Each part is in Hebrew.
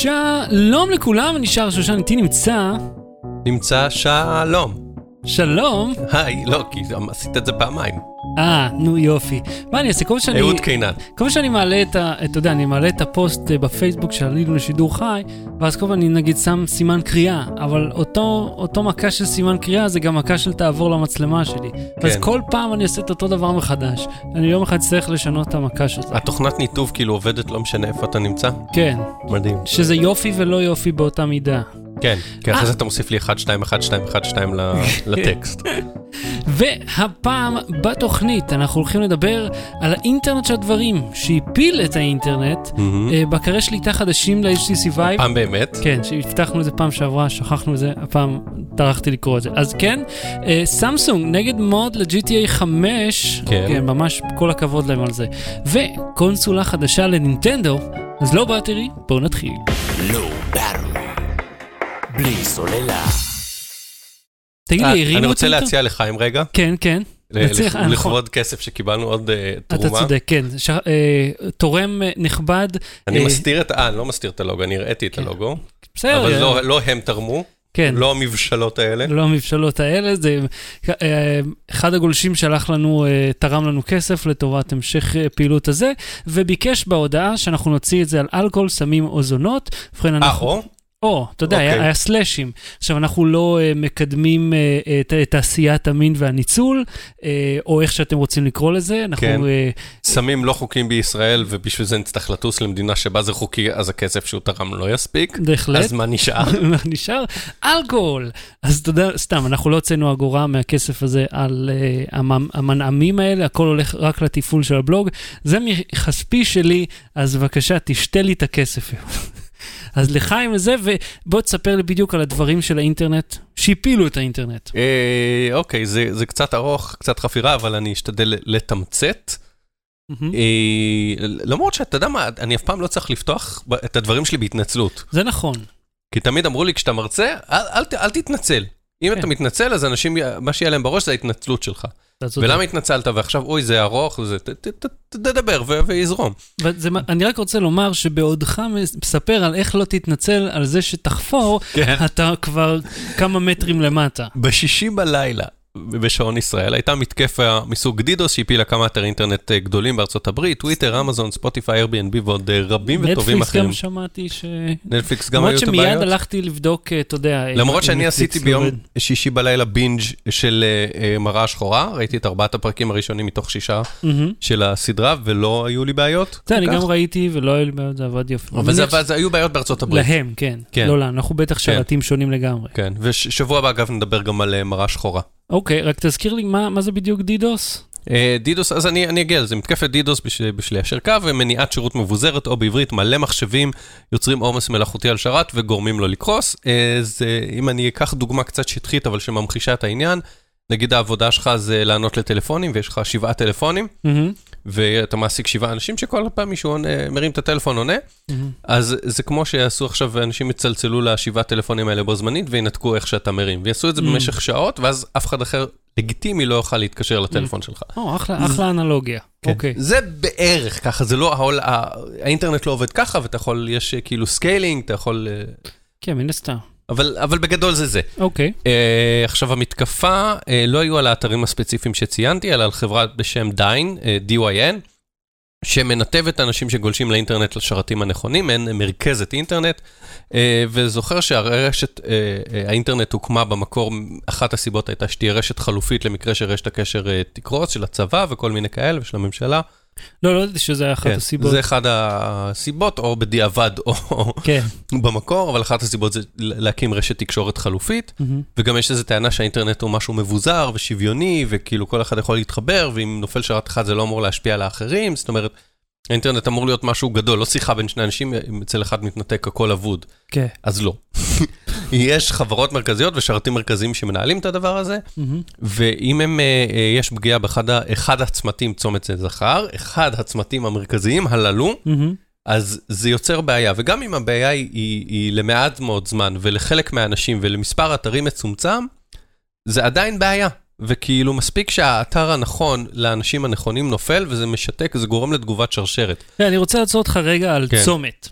שלום לכולם, אני שר שושן, איתי נמצא... נמצא שלום. שלום. היי, לא, כי עשית את זה פעמיים. אה, נו יופי. מה אני אעשה? כל שאני... אהוד קינן. כל שאני מעלה את ה... אתה יודע, אני מעלה את הפוסט אה, בפייסבוק שעלינו לשידור חי, ואז כל פעם אני נגיד שם סימן קריאה, אבל אותו, אותו מכה של סימן קריאה זה גם מכה של תעבור למצלמה שלי. כן. אז כל פעם אני אעשה את אותו דבר מחדש. אני יום אחד צריך לשנות את המכה של זה. התוכנת ניתוב כאילו עובדת לא משנה איפה אתה נמצא? כן. מדהים. שזה יופי ולא יופי באותה מידה. כן, כי אחרי זה אתה מוסיף לי 1, 2, 1, 2, 1, 2 לטקסט. והפעם בתוכנית אנחנו הולכים לדבר על האינטרנט של הדברים, שהפיל את האינטרנט, אה, בקרי שליטה חדשים ל-HTC Vive. הפעם באמת? כן, שהבטחנו את זה פעם שעברה, שכחנו את זה, הפעם טרחתי לקרוא את זה. אז כן, סמסונג נגד מוד ל-GTA 5, כן. כן, ממש כל הכבוד להם על זה. וקונסולה חדשה לנינטנדו, אז לא באטרי, בואו נתחיל. לא באטרי. בלי סוללה. תגיד לי, הרימו אותי אני רוצה להציע לחיים רגע. כן, כן. לכבוד כסף שקיבלנו עוד אה, תרומה. אתה צודק, כן. אה, תורם אה, נכבד. אני מסתיר את, אה, אני לא מסתיר את הלוגו, אני הראיתי את כן. הלוגו. בסדר. אבל לא, לא הם תרמו. כן. לא המבשלות האלה. לא המבשלות האלה, זה... אחד הגולשים שלח לנו, תרם לנו כסף לטובת המשך פעילות הזה, וביקש בהודעה שאנחנו נוציא את זה על אלכוהול, סמים או זונות. ובכן, אנחנו... או? או, אתה יודע, okay. היה, אוקיי. היה סלאשים. עכשיו, אנחנו לא uh, מקדמים uh, את, את תעשיית המין והניצול, uh, או איך שאתם רוצים לקרוא לזה. אנחנו... כן. Uh, סמים לא חוקיים בישראל, ובשביל זה נצטרך לטוס למדינה שבה זה חוקי, אז הכסף שהוא תרם לא יספיק. בהחלט. אז מה נשאר? מה נשאר? אלכוהול. אז אתה יודע, סתם, אנחנו לא הוצאנו אגורה מהכסף הזה על uh, המנעמים האלה, הכל הולך רק לתפעול של הבלוג. זה מכספי שלי, אז בבקשה, תשתה לי את הכסף. אז לחיים וזה, ובוא תספר לי בדיוק על הדברים של האינטרנט, שהפילו את האינטרנט. אה, אוקיי, זה, זה קצת ארוך, קצת חפירה, אבל אני אשתדל לתמצת. אה, למרות שאתה יודע מה, אני אף פעם לא צריך לפתוח את הדברים שלי בהתנצלות. זה נכון. כי תמיד אמרו לי, כשאתה מרצה, אל, תתנצל. אם אתה כן. מתנצל, אז אנשים, מה שיהיה להם בראש זה ההתנצלות שלך. ולמה התנצלת ועכשיו, אוי, זה ארוך, תדבר ויזרום. אני רק רוצה לומר שבעודך מספר על איך לא תתנצל על זה שתחפור, כן. אתה כבר כמה מטרים למטה. בשישי בלילה, בשעון ישראל, הייתה מתקפה מסוג דידוס שהפילה כמה אתרי אינטרנט אה, גדולים בארצות הברית, טוויטר, אמזון, ספוטיפיי, Airbnb ועוד אה, רבים וטובים אחרים. נטפליקס גם שמעתי ש... נטפליקס גם היו את הבעיות. למרות שמיד הלכתי לבדוק, אה, אתה יודע, למרות שאני עשיתי ביום שישי בלילה בינג' של מראה שחורה, ראיתי את ארבעת הפרקים הראשונים מתוך שישה של הסדרה, ולא היו לי בעיות. זה, אני גם ראיתי ולא היו לי בעיות, זה עבד יופי. אבל זה היו בעיות בארצות הברית. להם, כן. כן. לא לנו, אנחנו בטח כן. שרתים שונים לגמרי. כן, ושבוע הבא, אגב, נדבר גם על מראה שחורה. אוקיי, רק תזכיר לי מה, מה זה בדיוק דידוס? אה, דידוס, אז אני, אני אגיע לזה, מתקפת דידוס בשביל, בשביל ליישר קו ומניעת שירות מבוזרת, או בעברית מלא מחשבים, יוצרים עומס מלאכותי על שרת וגורמים לו לקרוס. אה, זה, אם אני אקח דוגמה קצת שטחית, אבל שממחישה את העניין, נגיד העבודה שלך זה לענות לטלפונים, ויש לך שבעה טלפונים, mm-hmm. ואתה מעסיק שבעה אנשים שכל פעם מישהו עונה, מרים את הטלפון עונה, mm-hmm. אז זה כמו שיעשו עכשיו, אנשים יצלצלו לשבעה טלפונים האלה בו זמנית, וינתקו איך שאתה מרים, ויעשו את זה mm-hmm. במשך שעות, ואז אף אחד אחר לגיטימי לא יוכל להתקשר לטלפון mm-hmm. שלך. או, אחלה, אחלה אנלוגיה. כן. אוקיי. זה בערך ככה, זה לא, העול, האינטרנט לא עובד ככה, ואתה יכול, יש כאילו scaling, אתה יכול... אה, כן, מן הסתם. אבל, אבל בגדול זה זה. אוקיי. Okay. Uh, עכשיו, המתקפה uh, לא היו על האתרים הספציפיים שציינתי, אלא על חברה בשם דיין, uh, DYN, שמנתבת אנשים שגולשים לאינטרנט לשרתים הנכונים, מעין מרכזת אינטרנט, uh, וזוכר שהרשת, uh, האינטרנט הוקמה במקור, אחת הסיבות הייתה שתהיה רשת חלופית למקרה שרשת הקשר uh, תקרוס, של הצבא וכל מיני כאלה, ושל הממשלה. לא, לא ידעתי שזה היה אחת כן, הסיבות. זה אחת הסיבות, או בדיעבד, או כן. במקור, אבל אחת הסיבות זה להקים רשת תקשורת חלופית, mm-hmm. וגם יש איזו טענה שהאינטרנט הוא משהו מבוזר ושוויוני, וכאילו כל אחד יכול להתחבר, ואם נופל שרת אחד זה לא אמור להשפיע על האחרים, זאת אומרת... האינטרנט אמור להיות משהו גדול, לא שיחה בין שני אנשים, אם אצל אחד מתנתק הכל אבוד. כן. אז לא. יש חברות מרכזיות ושרתים מרכזיים שמנהלים את הדבר הזה, ואם הם, אה, אה, יש פגיעה באחד הצמתים, צומת זה זכר, אחד הצמתים המרכזיים הללו, אז זה יוצר בעיה, וגם אם הבעיה היא, היא, היא למעט מאוד זמן, ולחלק מהאנשים ולמספר אתרים מצומצם, זה עדיין בעיה. וכאילו מספיק שהאתר הנכון לאנשים הנכונים נופל, וזה משתק, זה גורם לתגובת שרשרת. כן, אני רוצה לעצור אותך רגע על כן. צומת.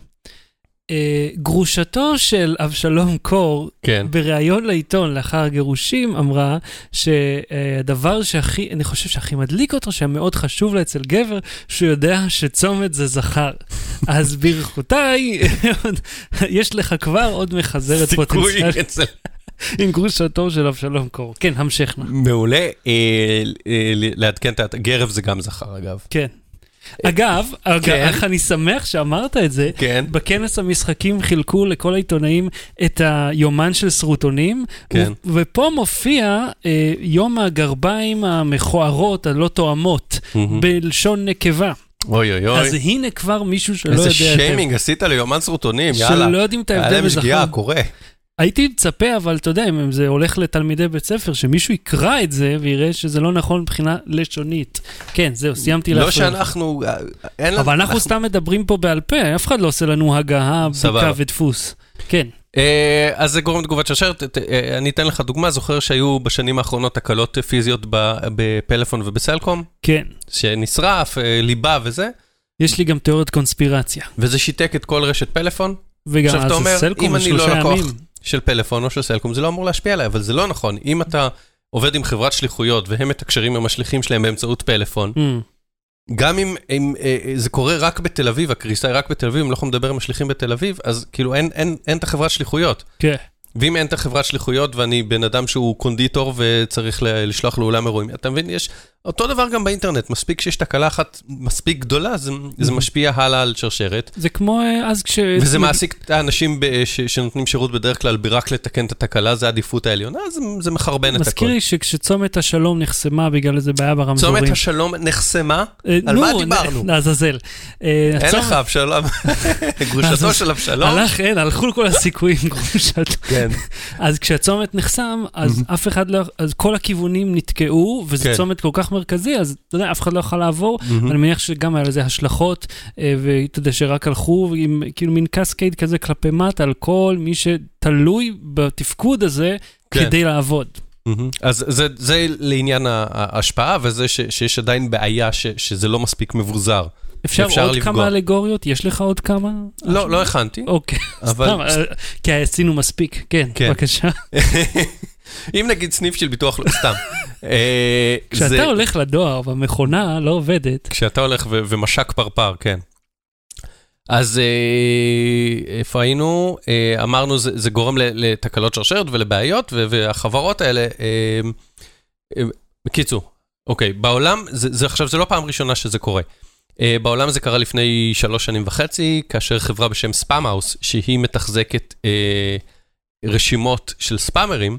אה, גרושתו של אבשלום קור, כן. בריאיון לעיתון לאחר הגירושים, אמרה שהדבר שהכי, אני חושב שהכי מדליק אותו, שהיה מאוד חשוב לה אצל גבר, שהוא יודע שצומת זה זכר. אז ברכותיי, יש לך כבר עוד מחזרת פוטנציאלית. עם גרושתו של אבשלום קור. כן, המשך נא. מעולה. אה, אה, לעדכן את הגרב זה גם זכר, אגב. כן. אגב, כן. איך אני שמח שאמרת את זה, כן. בכנס המשחקים חילקו לכל העיתונאים את היומן של סרוטונים, כן. ופה מופיע אה, יום הגרביים המכוערות, הלא תואמות. בלשון נקבה. אוי אוי אוי. אז הנה כבר מישהו שלא יודע... איזה שיימינג עשית ליומן סרוטונים, יאללה. שלא יודעים את ההבדל בזכר. היה להם שגיאה, קורה. הייתי מצפה, אבל אתה יודע, אם זה הולך לתלמידי בית ספר, שמישהו יקרא את זה ויראה שזה לא נכון מבחינה לשונית. כן, זהו, סיימתי להפריע. לא שאנחנו... אין אבל אנחנו, אנחנו סתם מדברים פה בעל פה, אף אחד לא עושה לנו הגהה, בדיקה ודפוס. כן. אה, אז זה גורם תגובת שרשרת, אה, אני אתן לך דוגמה, זוכר שהיו בשנים האחרונות תקלות פיזיות בפלאפון ובסלקום? כן. שנשרף, אה, ליבה וזה. יש לי גם תיאוריית קונספירציה. וזה שיתק את כל רשת פלאפון? וגם אז סלקום שלושה לא ימים. של פלאפון או של סלקום, זה לא אמור להשפיע עליי, אבל זה לא נכון. אם אתה עובד עם חברת שליחויות והם מתקשרים עם השליחים שלהם באמצעות פלאפון, mm. גם אם, אם אה, אה, זה קורה רק בתל אביב, הקריסה היא רק בתל אביב, הם לא יכולים לדבר עם השליחים בתל אביב, אז כאילו אין, אין, אין את החברת שליחויות. כן. ואם אין את החברת שליחויות ואני בן אדם שהוא קונדיטור וצריך לשלוח לאולם אירועים, אתה מבין, יש אותו דבר גם באינטרנט, מספיק שיש תקלה אחת מספיק גדולה, זה, זה משפיע הלאה על שרשרת. זה כמו אה, אז כש... וזה מעסיק את האנשים ש, שנותנים שירות בדרך כלל ברק לתקן את התקלה, זה העדיפות העליונה, זה, זה מחרבן את הכול. מזכיר לי שכשצומת השלום נחסמה בגלל איזה בעיה ברמזורים. צומת השלום נחסמה? אה, על מה דיברנו? לעזאזל. אה, אין לך אבשלום, גרושתו של אבשלום. הלך, אין, הלכו כל הסיכויים גרושתו. כן. אז כשהצומת נחסם, אז אף אחד לא, אז כל הכיוונים נתקעו, וזה כן. צומת כל כך מרכזי, אז אתה יודע, אף אחד לא יכול לעבור, mm-hmm. אני מניח שגם היה לזה השלכות, אה, ואתה יודע, שרק הלכו עם כאילו מין קסקייד כזה כלפי מטה על כל מי שתלוי בתפקוד הזה כן. כדי לעבוד. Mm-hmm. אז זה, זה לעניין ההשפעה, וזה ש, שיש עדיין בעיה ש, שזה לא מספיק מבוזר. אפשר, אפשר עוד לפגוע. כמה אלגוריות? יש לך עוד כמה? לא, לא הכנתי. אוקיי, אבל... סתם, אה, כי עשינו מספיק. כן, כן. בבקשה. אם נגיד סניף של ביטוח, לא, סתם. אה, כשאתה הולך לדואר והמכונה לא עובדת. כשאתה הולך ומשק פרפר, כן. אז אה, איפה היינו? אה, אמרנו, זה גורם לתקלות שרשרת ולבעיות, והחברות האלה, בקיצור, אוקיי, בעולם, זה עכשיו, זה לא פעם ראשונה שזה קורה. בעולם זה קרה לפני שלוש שנים וחצי, כאשר חברה בשם Spamhaus, שהיא מתחזקת רשימות של ספאמרים,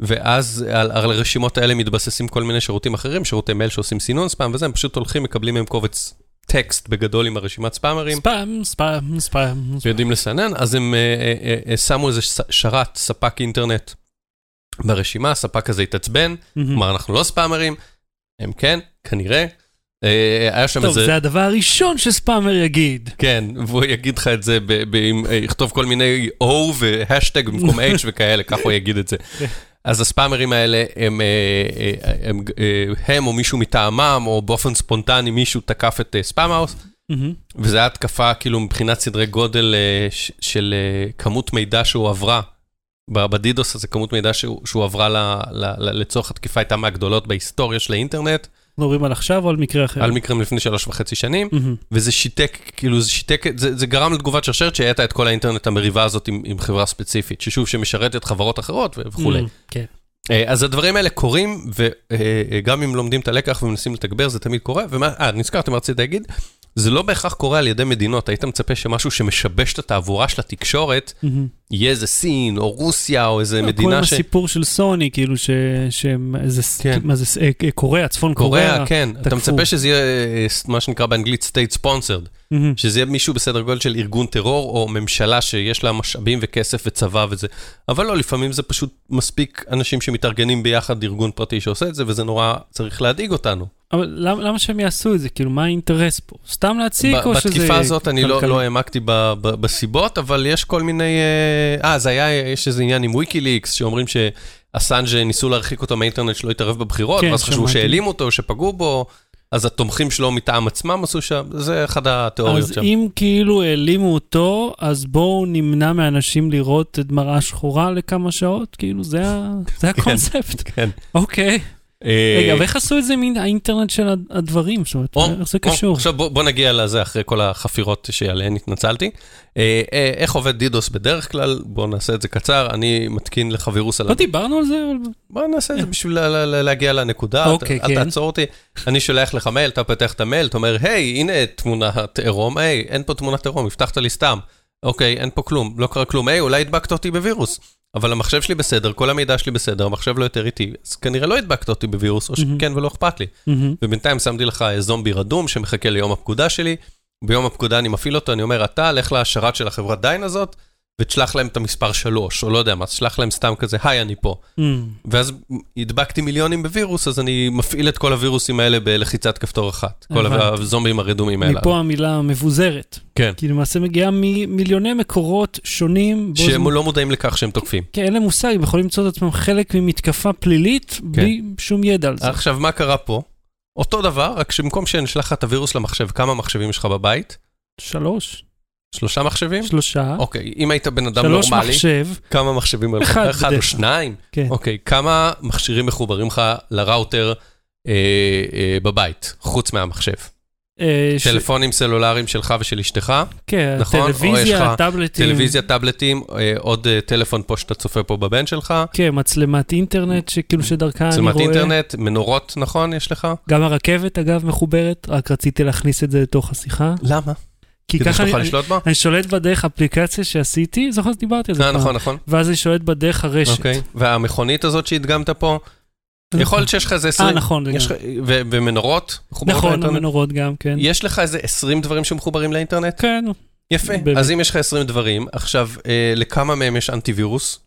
ואז על, על הרשימות האלה מתבססים כל מיני שירותים אחרים, שירותי מייל שעושים סינון ספאם וזה, הם פשוט הולכים, מקבלים מהם קובץ טקסט בגדול עם הרשימת ספאמרים. ספאם, ספאם, ספאם. ויודעים לסנן, אז הם אה, אה, אה, שמו איזה שרת, ספק אינטרנט ברשימה, הספק הזה התעצבן, כלומר אנחנו לא ספאמרים, הם כן, כנראה. היה שם איזה... טוב, זה הדבר הראשון שספאמר יגיד. כן, והוא יגיד לך את זה, יכתוב כל מיני O והשטג במקום H וכאלה, ככה הוא יגיד את זה. אז הספאמרים האלה, הם, אה, אה, הם, הם, אה, הם או מישהו מטעמם, או באופן ספונטני מישהו תקף את ספאמאוס, mm-hmm. וזו הייתה התקפה כאילו מבחינת סדרי גודל של כמות מידע שהוא עברה. בדידוס הזה כמות מידע שהוא, שהוא עברה ל, ל, ל, לצורך התקיפה הייתה מהגדולות בהיסטוריה של האינטרנט. מדברים על עכשיו או על מקרה אחר? על מקרה מלפני שלוש וחצי שנים, mm-hmm. וזה שיתק, כאילו זה שיתק, זה, זה גרם לתגובת שרשרת שהייתה את כל האינטרנט המריבה הזאת עם, עם חברה ספציפית, ששוב, שמשרתת חברות אחרות וכולי. Mm-hmm, כן. אה, אז הדברים האלה קורים, וגם אה, אם לומדים את הלקח ומנסים לתגבר, זה תמיד קורה. ומה, אה, נזכרתי מה רציתי להגיד? זה לא בהכרח קורה על ידי מדינות, היית מצפה שמשהו שמשבש את התעבורה של התקשורת, mm-hmm. יהיה איזה סין, או רוסיה, או איזה מדינה ש... כמו הסיפור של סוני, כאילו ש... איזה... כן. מה זה, אה, קוריאה, צפון קוריאה, קוריאה, כן. תקפו. אתה מצפה שזה יהיה אה, מה שנקרא באנגלית state sponsored, mm-hmm. שזה יהיה מישהו בסדר גודל של ארגון טרור, או ממשלה שיש לה משאבים וכסף וצבא וזה. אבל לא, לפעמים זה פשוט מספיק אנשים שמתארגנים ביחד, ארגון פרטי שעושה את זה, וזה נורא צריך להדאיג אותנו. אבל למה, למה שהם יעשו את זה? כאילו, מה האינטרס פה? סתם להציג או שזה... בתקיפה הזאת אני לא, לא העמקתי ב, ב, בסיבות, אבל יש כל מיני... אה, אה, זה היה, יש איזה עניין עם ויקיליקס, שאומרים שאסנג' ניסו להרחיק אותו מהאינטרנט שלא יתערב בבחירות, כן, ואז חשבו שהעלימו אותו, שפגעו בו. אז התומכים שלו מטעם עצמם עשו שם, זה אחד התיאוריות אז שם. אז אם כאילו העלימו אותו, אז בואו נמנע מאנשים לראות את מראה שחורה לכמה שעות? כאילו, זה, ה... זה הקונספט. כן. אוקיי. רגע, ואיך עשו את זה מהאינטרנט של הדברים? זאת אומרת, איך זה קשור? עכשיו בוא נגיע לזה אחרי כל החפירות שעליהן התנצלתי. איך עובד דידוס בדרך כלל? בואו נעשה את זה קצר, אני מתקין לך וירוס על... לא דיברנו על זה? בואו נעשה את זה בשביל להגיע לנקודה, אוקיי, כן. אל תעצור אותי. אני שולח לך מייל, אתה פותח את המייל, אתה אומר, היי, הנה תמונת עירום, היי, אין פה תמונת עירום, הבטחת לי סתם. אוקיי, אין פה כלום, לא קרה כלום, היי, אולי הדבקת אותי בווירוס. אבל המחשב שלי בסדר, כל המידע שלי בסדר, המחשב לא יותר איטי, אז כנראה לא הדבקת אותי בווירוס, או שכן ולא אכפת לי. ובינתיים שמתי לך זומבי רדום שמחכה ליום הפקודה שלי, ביום הפקודה אני מפעיל אותו, אני אומר, אתה, לך לשרת של החברת דיין הזאת, ותשלח להם את המספר 3, או לא יודע מה, תשלח להם סתם כזה, היי, אני פה. Mm. ואז הדבקתי מיליונים בווירוס, אז אני מפעיל את כל הווירוסים האלה בלחיצת כפתור אחת. כל הזומבים הרדומים האלה. מפה המילה מבוזרת. כן. כי למעשה מגיעה ממיליוני מקורות שונים. שהם לא מודעים לכך שהם תוקפים. כן, אין להם מושג, הם יכולים למצוא את עצמם חלק ממתקפה פלילית, בלי שום ידע על זה. עכשיו, מה קרה פה? אותו דבר, רק שבמקום שנשלח לך את הווירוס למחשב, כמה מחשבים יש לך בבית? שלוש. שלושה מחשבים? שלושה. אוקיי, אם היית בן אדם נורמלי, שלוש מחשב. כמה מחשבים? אחד. אחד או שניים? כן. אוקיי, כמה מכשירים מחוברים לך לראוטר אה, אה, בבית, חוץ מהמחשב? אה, טלפונים סלולריים שלך ושל אשתך? כן, נכון? טלוויזיה, טאבלטים. טלוויזיה, טאבלטים, אה, עוד אה, טלפון פה שאתה צופה פה בבן שלך. כן, מצלמת אינטרנט, שכאילו שדרכה אני רואה. מצלמת אינטרנט, מנורות, נכון? יש לך? גם הרכבת, אגב, מחוברת, רק רציתי להכניס את זה לתוך השיחה. למה? כי ככה שתוכל אני, לשלוט בה? אני שולט בדרך אפליקציה שעשיתי, זוכר שדיברתי על זה אה. נכון, נכון. ואז אני שולט בדרך הרשת. אוקיי, והמכונית הזאת שהדגמת פה, יכול להיות שיש לך איזה 20... אה, נכון, יש לך- ומנורות? נכון? המנורות גם, כן. יש לך איזה 20 דברים שמחוברים לאינטרנט? כן, יפה. אז אם יש לך 20 דברים, עכשיו, אה, לכמה מהם יש אנטיווירוס?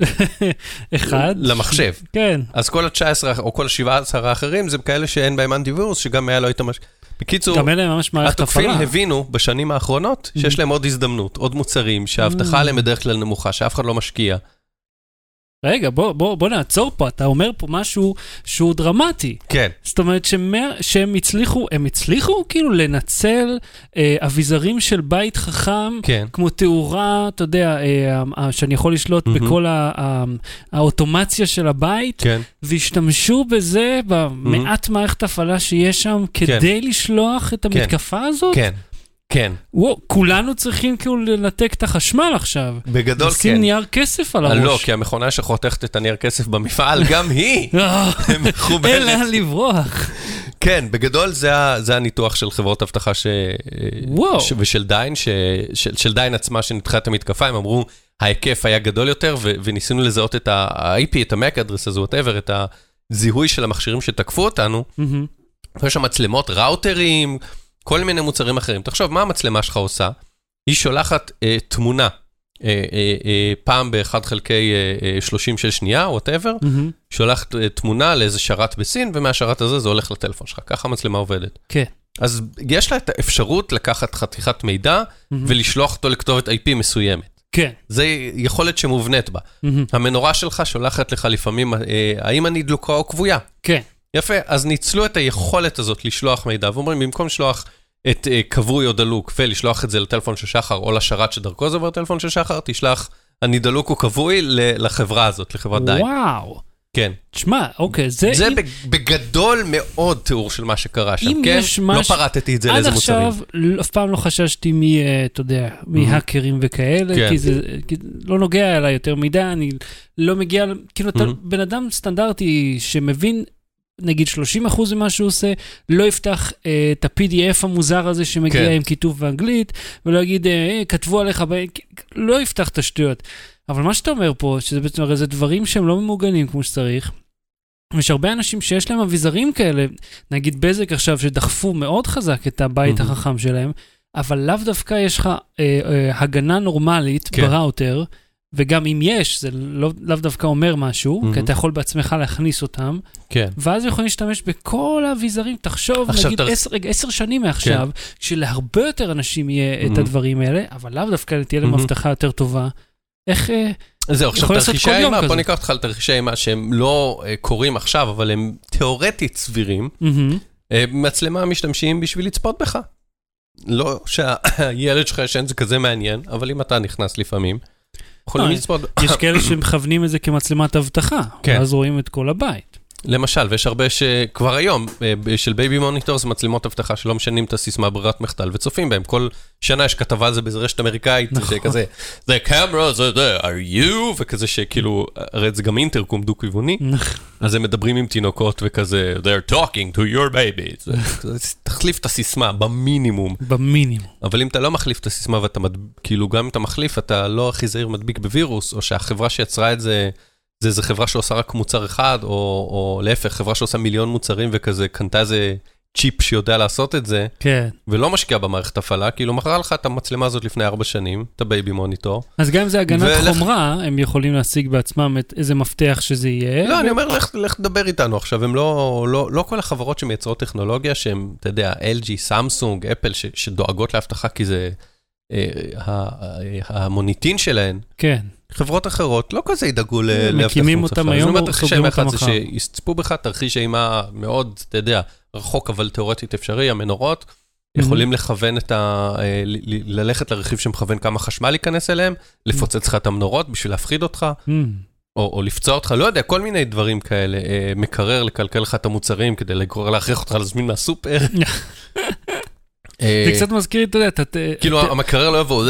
אחד. למחשב. כן. אז כל ה-19 או כל ה-17 האחרים זה כאלה שאין בהם אנטיווירוס, שגם היה לא היית מש... בקיצור, גם אלה ממש מערכת התוקפים הפעלה. הבינו בשנים האחרונות שיש להם עוד הזדמנות, עוד מוצרים, שההבטחה. עליהם בדרך כלל נמוכה, שאף אחד לא משקיע. רגע, בוא, בוא, בוא נעצור פה, אתה אומר פה משהו שהוא דרמטי. כן. זאת אומרת שמה, שהם הצליחו, הם הצליחו כאילו לנצל אה, אביזרים של בית חכם, כן. כמו תאורה, אתה יודע, אה, אה, שאני יכול לשלוט מהמם. בכל ה, ה, האוטומציה של הבית, כן. והשתמשו בזה במעט מערכת הפעלה שיש שם, כדי לשלוח את המתקפה הזאת? כן. כן. וואו, כולנו צריכים כאילו לנתק את החשמל עכשיו. בגדול לשים כן. נייר כסף על אה, הראש. לא, כי המכונה שחותכת את הנייר כסף במפעל, גם היא אה, אין מחוברת. לאן לברוח. כן, בגדול זה, זה הניתוח של חברות אבטחה ש... וואו. ש... ושל דיין, ש... של, של דיין עצמה שניתחה את המתקפה, הם אמרו, ההיקף היה גדול יותר, ו... וניסינו לזהות את ה-IP, את ה-MAC address הזה, whatever, את הזיהוי של המכשירים שתקפו אותנו, מהמם. ויש שם מצלמות, ראוטרים, כל מיני מוצרים אחרים. תחשוב, מה המצלמה שלך עושה? היא שולחת אה, תמונה, אה, אה, אה, פעם באחד חלקי אה, אה, 30 של שנייה, whatever, מהמם. שולחת אה, תמונה לאיזה שרת בסין, ומהשרת הזה זה הולך לטלפון שלך. ככה המצלמה עובדת. כן. אז יש לה את האפשרות לקחת חתיכת מידע מהמם. ולשלוח אותו לכתובת IP מסוימת. כן. זה יכולת שמובנית בה. מהמם. המנורה שלך שולחת לך לפעמים, אה, האם אני דלוקה או כבויה. כן. יפה, אז ניצלו את היכולת הזאת לשלוח מידע, ואומרים, במקום לשלוח את אה, כבוי או דלוק ולשלוח את זה לטלפון של שחר, או לשרת שדרכו זה עובר טלפון של שחר, תשלח אני דלוק או כבוי לחברה הזאת, לחברת דיין. וואו. כן. תשמע, אוקיי, זה... זה אם- בג- בגדול מאוד תיאור של מה שקרה שם, כן? יש לא פרטתי את זה עד לאיזה מוצרים. עכשיו לא- אף פעם לא חששתי מ... אה, אתה יודע, מהאקרים וכאלה, כן. כי זה כי לא נוגע אליי יותר מדי, אני לא מגיע, כאילו, אתה מהמם. בן אדם סטנדרטי שמבין, נגיד 30% ממה שהוא עושה, לא יפתח אה, את ה-PDF המוזר הזה שמגיע כן. עם כיתוב באנגלית, ולא יגיד, אה, אה, כתבו עליך, ב- לא יפתח את השטויות. אבל מה שאתה אומר פה, שזה בעצם הרי זה דברים שהם לא ממוגנים כמו שצריך. יש הרבה אנשים שיש להם אביזרים כאלה, נגיד בזק עכשיו, שדחפו מאוד חזק את הבית מהמם. החכם שלהם, אבל לאו דווקא יש לך אה, אה, הגנה נורמלית כן. בראוטר, וגם אם יש, זה לא, לאו דווקא אומר משהו, מהמם. כי אתה יכול בעצמך להכניס אותם, כן. ואז יכולים להשתמש בכל האביזרים, תחשוב, נגיד תר- עשר, רגע, עשר שנים מעכשיו, שלהרבה יותר אנשים יהיה את מהמם. הדברים האלה, אבל לאו דווקא תהיה להם מהמם. אבטחה יותר טובה. איך... אה, זהו, עכשיו תרחישי כזה. בוא ניקח אותך לתרחישי האימה שהם לא אה, קורים עכשיו, אבל הם תיאורטית סבירים. מהמם, מצלמה משתמשים בשביל לצפות בך. לא שהילד שלך ישן זה כזה מעניין, אבל אם אתה נכנס לפעמים, יכולים לצפות. יש כאלה שמכוונים את זה כמצלמת אבטחה, כן. ואז רואים את כל הבית. למשל, ויש הרבה שכבר היום, אה, של baby monitor זה מצלמות אבטחה שלא משנים את הסיסמה ברירת מחדל וצופים בהם. כל שנה יש כתבה על זה באיזה רשת אמריקאית, נכון. שכזה, זה קמרה, זה זה, are you? וכזה שכאילו, הרי זה גם אינטרקום דו-כיווני, נכון. אז הם מדברים עם תינוקות וכזה, they're talking to your baby. תחליף את הסיסמה במינימום. במינימום. אבל אם אתה לא מחליף את הסיסמה ואתה, כאילו, גם אם אתה מחליף, אתה לא הכי זהיר מדביק בווירוס, או שהחברה שיצרה את זה... זה איזה חברה שעושה רק מוצר אחד, או, או להפך, חברה שעושה מיליון מוצרים וכזה קנתה איזה צ'יפ שיודע לעשות את זה, כן. ולא משקיע במערכת הפעלה, כאילו מכרה לך את המצלמה הזאת לפני ארבע שנים, את ה baby monitor. אז גם אם זה הגנת ולך... חומרה, הם יכולים להשיג בעצמם את איזה מפתח שזה יהיה. לא, ו... אני אומר, לך, לך תדבר איתנו עכשיו, הם לא, לא, לא כל החברות שמייצרות טכנולוגיה, שהם, אתה יודע, LG, סמסונג, אפל, ש, שדואגות לאבטחה כי זה אה, המוניטין שלהן. כן. חברות אחרות לא כזה ידאגו לאבטח מקימים אותם היום או סוגרים אותם מחר. שיצפו בך תרחיש אימה מאוד, אתה יודע, רחוק אבל תיאורטית אפשרי, המנורות. יכולים לכוון את ה... אה, ללכת לרכיב שמכוון כמה חשמל ייכנס אליהם, לפוצץ לך את המנורות בשביל להפחיד אותך, או, או לפצוע אותך, לא יודע, כל מיני דברים כאלה. אה, מקרר, לקלקל לך את המוצרים כדי להכריח אותך להזמין מהסופר. זה קצת מזכיר, אתה יודע, אתה... כאילו המקרר לא יבוא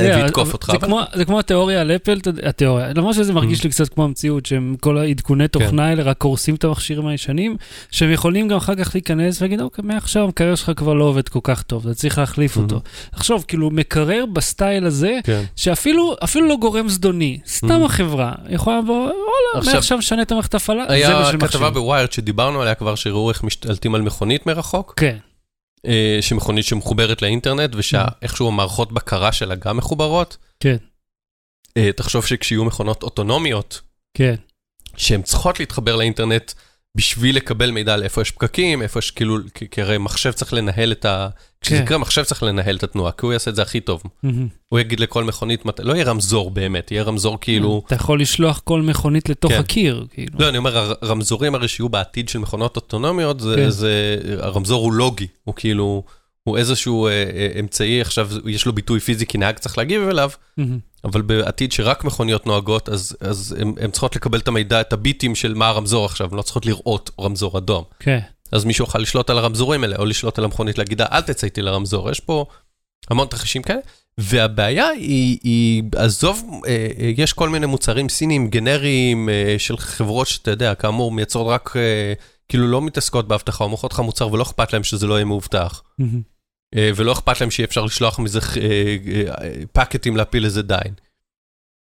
ויתקוף אותך. זה כמו התיאוריה על אפל, התיאוריה, למרות שזה מרגיש mm. לי קצת כמו המציאות, שהם כל העדכוני כן. תוכנה האלה רק הורסים את המכשירים הישנים, שהם יכולים גם אחר כך להיכנס ולהגיד, אוקיי, מעכשיו המקרר שלך כבר לא עובד כל כך טוב, אתה צריך להחליף אותו. עכשיו, mm-hmm. כאילו, מקרר בסטייל הזה, כן. שאפילו לא גורם זדוני, סתם mm-hmm. החברה יכולה לבוא, וואלה, מעכשיו משנה את המערכת הפעלה, היה כתבה בוויירד שדיברנו עליה כבר, שראו איך משתלטים על מכונית מרחוק. כן. אה, שמכונית שמחוברת לאינטרנט, ושאיכשהו המערכות בקרה שלה גם מחוברות. כן. אה, תחשוב שכשיהיו מכונות אוטונומיות, כן. שהן צריכות להתחבר לאינטרנט בשביל לקבל מידע על איפה יש פקקים, איפה יש כאילו, כי הרי מחשב צריך לנהל את ה... כשזה כן. יקרה, מחשב צריך לנהל את התנועה, כי הוא יעשה את זה הכי טוב. הוא יגיד לכל מכונית, לא יהיה רמזור באמת, יהיה רמזור כאילו... אתה יכול לשלוח כל מכונית לתוך כן. הקיר, כאילו. לא, אני אומר, הרמזורים הרי שיהיו בעתיד של מכונות אוטונומיות, כן. הרמזור הוא לוגי, הוא כאילו... הוא איזשהו אה, אה, אמצעי, עכשיו יש לו ביטוי פיזי כי נהג צריך להגיב אליו. אבל בעתיד שרק מכוניות נוהגות, אז, אז הן צריכות לקבל את המידע, את הביטים של מה הרמזור עכשיו, הן לא צריכות לראות רמזור אדום. כן. Okay. אז מישהו יוכל לשלוט על הרמזורים האלה, או לשלוט על המכונית, להגיד, אל תצא איתי לרמזור, יש פה המון תרחישים כאלה. והבעיה היא, היא, עזוב, אה, אה, יש כל מיני מוצרים סינים גנריים אה, של חברות שאתה יודע, כאמור, מייצרות רק, כאילו לא מתעסקות באבטחה, או מוכרות לך מוצר ולא אכפת להם שזה לא יהיה מאובטח. Mm-hmm. אה, ולא אכפת להם שאי אפשר לשלוח מזה אה, אה, פקטים להפיל איזה דיין.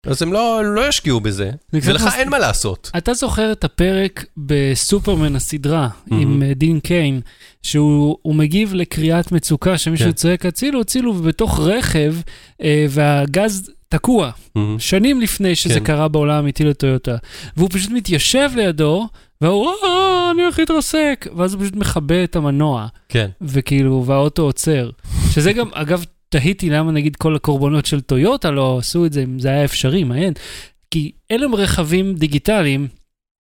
אז הם לא, לא ישקיעו בזה, ולך מס... אין מה לעשות. אתה זוכר את הפרק בסופרמן הסדרה mm-hmm. עם דין קיין, שהוא מגיב לקריאת מצוקה שמישהו כן. צועק הצילו, הצילו, ובתוך רכב, אה, והגז תקוע, mm-hmm. שנים לפני שזה כן. קרה בעולם האמיתי לטויוטה. והוא פשוט מתיישב לידו, והוא, אה, אני הולך להתרסק, ואז הוא פשוט מכבה את המנוע. כן. וכאילו, והאוטו עוצר. שזה גם, אגב, תהיתי למה נגיד כל הקורבנות של טויוטה לא עשו את זה, אם זה היה אפשרי, מעניין. כי אלה הם רכבים דיגיטליים,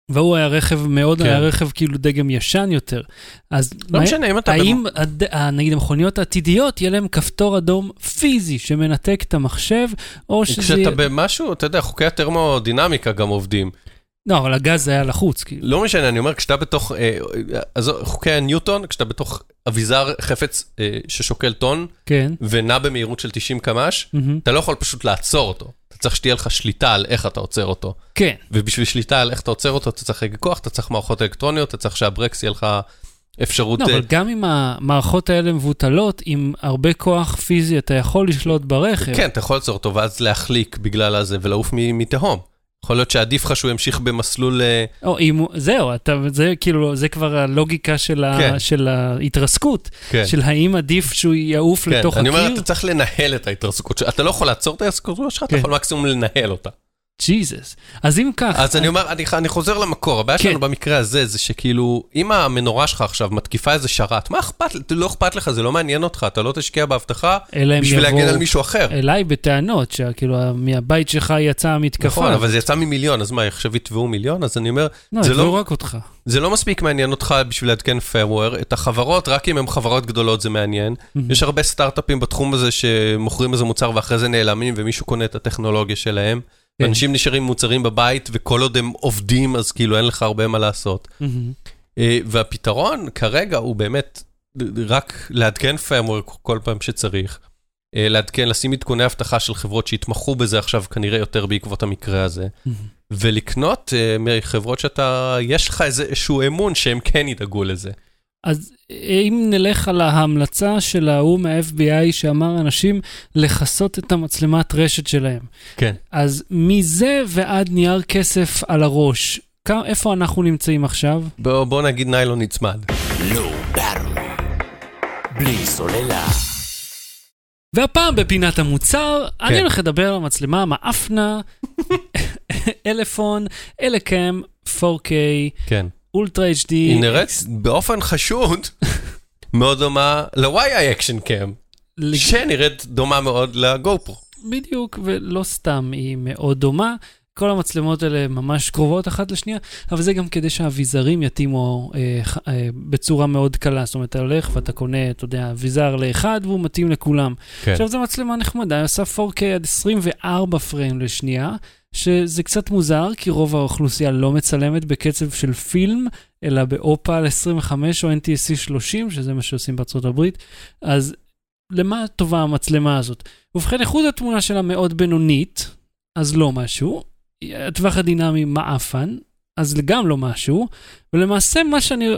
והוא היה רכב מאוד, כן. היה רכב כאילו דגם ישן יותר. אז לא מה, משנה, אם אתה... האם הד... נגיד המכוניות העתידיות, יהיה להם כפתור אדום פיזי שמנתק את המחשב, או שזה... כשאתה במשהו, אתה יודע, חוקי הטרמודינמיקה גם עובדים. לא, אבל הגז היה לחוץ, כאילו. לא משנה, אני אומר, כשאתה בתוך, אה, אז חוקי הניוטון, כשאתה בתוך אביזר חפץ אה, ששוקל טון, כן. ונע במהירות של 90 קמ"ש, mm-hmm. אתה לא יכול פשוט לעצור אותו. אתה צריך שתהיה לך שליטה על איך אתה עוצר אותו. כן. ובשביל שליטה על איך אתה עוצר אותו, אתה צריך רגע כוח, אתה צריך מערכות אלקטרוניות, אתה צריך שהברקס יהיה לך אפשרות... לא, אבל אה, גם אם המערכות האלה מבוטלות, עם הרבה כוח פיזי אתה יכול לשלוט ברכב. כן, אתה יכול לעצור אותו, ואז להחליק בגלל הזה ולעוף מתהום. יכול להיות שעדיף לך שהוא ימשיך במסלול... אה, או, אם, זהו, אתה, זה כאילו, זה כבר הלוגיקה של, כן. ה, של ההתרסקות, כן. של האם עדיף שהוא יעוף כן. לתוך אני הקיר. אני אומר, אתה צריך לנהל את ההתרסקות, אתה לא יכול לעצור את ההתרסקות שלך, כן. אתה יכול מקסימום לנהל אותה. ג'יזוס. אז אם כך... אז אני אומר, אני, אני חוזר למקור, הבעיה כן. שלנו במקרה הזה זה שכאילו, אם המנורה שלך עכשיו מתקיפה איזה שרת, מה אכפת, לא אכפת לך, זה לא מעניין אותך, אתה לא תשקיע באבטחה בשביל להגן על מישהו אחר. אליי בטענות, שכאילו מהבית שלך יצאה מתקפה. נכון, אבל זה יצא ממיליון, אז מה, עכשיו יתבעו מיליון? אז אני אומר, לא, זה לא... רק אותך. זה לא מספיק מעניין אותך בשביל לעדכן firmware, את החברות, רק אם הן חברות גדולות זה מעניין. יש הרבה סטארט-אפים בתחום הזה שמוכרים איזה מוצר ואחרי זה נעלמים ומישהו קונה את הטכנולוגיה שלהם. כן. אנשים נשארים מוצרים בבית, וכל עוד הם עובדים, אז כאילו אין לך הרבה מה לעשות. אה, והפתרון כרגע הוא באמת רק לעדכן firmware כל פעם שצריך. אה, לעדכן, לשים עדכוני אבטחה של חברות שיתמכו בזה עכשיו כנראה יותר בעקבות המקרה הזה. ולקנות uh, מחברות שאתה, יש לך איזשהו אמון שהם כן ידאגו לזה. אז אם נלך על ההמלצה של ההוא מה-FBI שאמר אנשים לכסות את המצלמת רשת שלהם. כן. אז מזה ועד נייר כסף על הראש, איפה אנחנו נמצאים עכשיו? בוא, בוא נגיד ניילון נצמד. לא, בלי סוללה. והפעם בפינת המוצר, כן. אני הולך לדבר על המצלמה מאפנה, אלפון, אלקאם, 4K, כן. אולטרה HD. היא נראית באופן חשוד מאוד דומה ל- YI action cam, שנראית דומה מאוד ל GoPro. בדיוק, ולא סתם היא מאוד דומה. כל המצלמות האלה ממש קרובות אחת לשנייה, אבל זה גם כדי שהאביזרים יתאימו אה, אה, בצורה מאוד קלה. זאת אומרת, אתה הולך ואתה קונה, אתה יודע, אביזר לאחד והוא מתאים לכולם. כן. עכשיו, זו מצלמה נחמדה, היא עושה 4K עד 24 פריים לשנייה, שזה קצת מוזר, כי רוב האוכלוסייה לא מצלמת בקצב של פילם, אלא באופל 25 או NTSC 30, שזה מה שעושים בארצות הברית. אז למה טובה המצלמה הזאת? ובכן, איכות התמונה שלה מאוד בינונית, אז לא משהו. הטווח הדינמי מעפן, אז גם לא משהו, ולמעשה מה שאני,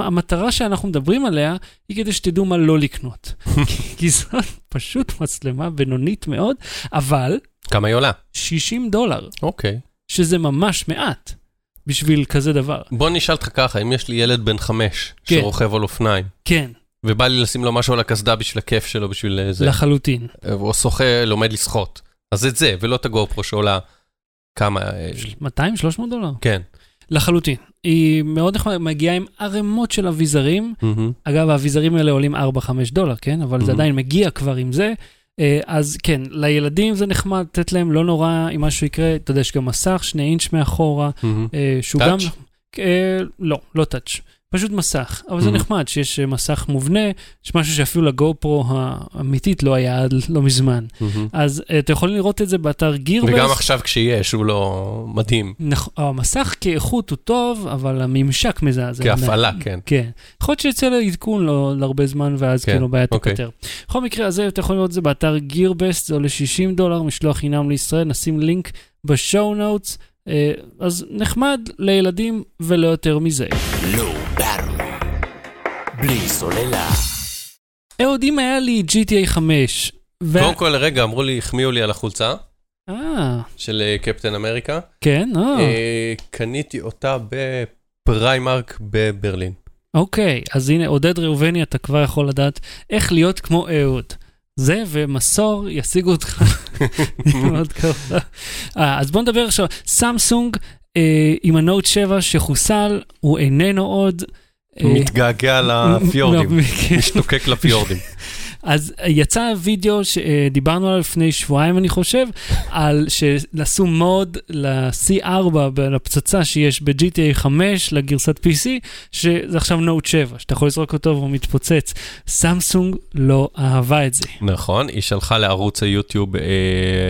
המטרה שאנחנו מדברים עליה, היא כדי שתדעו מה לא לקנות. כי זאת פשוט מצלמה בינונית מאוד, אבל... כמה היא עולה? 60 דולר. אוקיי. Okay. שזה ממש מעט בשביל כזה דבר. בוא נשאל אותך ככה, אם יש לי ילד בן חמש, כן. שרוכב על אופניים. כן. ובא לי לשים לו משהו על הקסדה בשביל הכיף שלו, בשביל זה. לחלוטין. או שוחה, לומד לשחות. אז את זה, ולא את הגופרו שעולה כמה? 200, 300 דולר? כן. לחלוטין. היא מאוד נחמדה, מגיעה עם ערימות של אביזרים. Mm-hmm. אגב, האביזרים האלה עולים 4-5 דולר, כן? אבל mm-hmm. זה עדיין מגיע כבר עם זה. אה, אז כן, לילדים זה נחמד, לתת להם לא נורא אם משהו יקרה, אתה יודע, יש גם מסך, שני אינץ' מאחורה, mm-hmm. שהוא? גם... אה, לא, לא טאץ'. פשוט מסך, אבל mm-hmm. זה נחמד שיש אה, מסך מובנה, יש משהו שאפילו לגו פרו האמיתית לא היה עד לא מזמן. Mm-hmm. אז uh, אתה יכול לראות את זה באתר גירבס. וגם עכשיו כשיש, הוא לא מדהים. נכון, המסך כאיכות הוא טוב, אבל הממשק מזעזע. כהפעלה, כן. כן. יכול להיות שיצא לעדכון לא, להרבה זמן, ואז כן. כאילו בעיה. תיפתר. בכל מקרה הזה, אתה יכול לראות את זה באתר גירבס, זה עולה 60 דולר, משלוח חינם לישראל, נשים לינק בשואו נוטס. אה, אז נחמד לילדים ולא יותר מזה. לא בלי סוללה. אהוד, אם היה לי GTA 5... קודם כל, רגע, אמרו לי, החמיאו לי על החולצה. אה. של אה, קפטן אמריקה. כן, אה. קניתי אותה בפריימרק בברלין. אוקיי, אז הנה, עודד ראובני, אתה כבר יכול לדעת איך להיות כמו אהוד. זה ומסור ישיגו אותך מאוד קרוב. אז בוא נדבר עכשיו, סמסונג אה, עם הנוט 7 שחוסל, הוא איננו עוד. אה, מתגעגע לפיורדים, כן. משתוקק לפיורדים. אז יצא וידאו שדיברנו עליו לפני שבועיים, אני חושב, על שעשו מוד ל-C4, לפצצה שיש ב-GTA 5, לגרסת PC, שזה עכשיו נוט 7, שאתה יכול לזרוק אותו והוא מתפוצץ. סמסונג לא אהבה את זה. נכון, היא שלחה לערוץ היוטיוב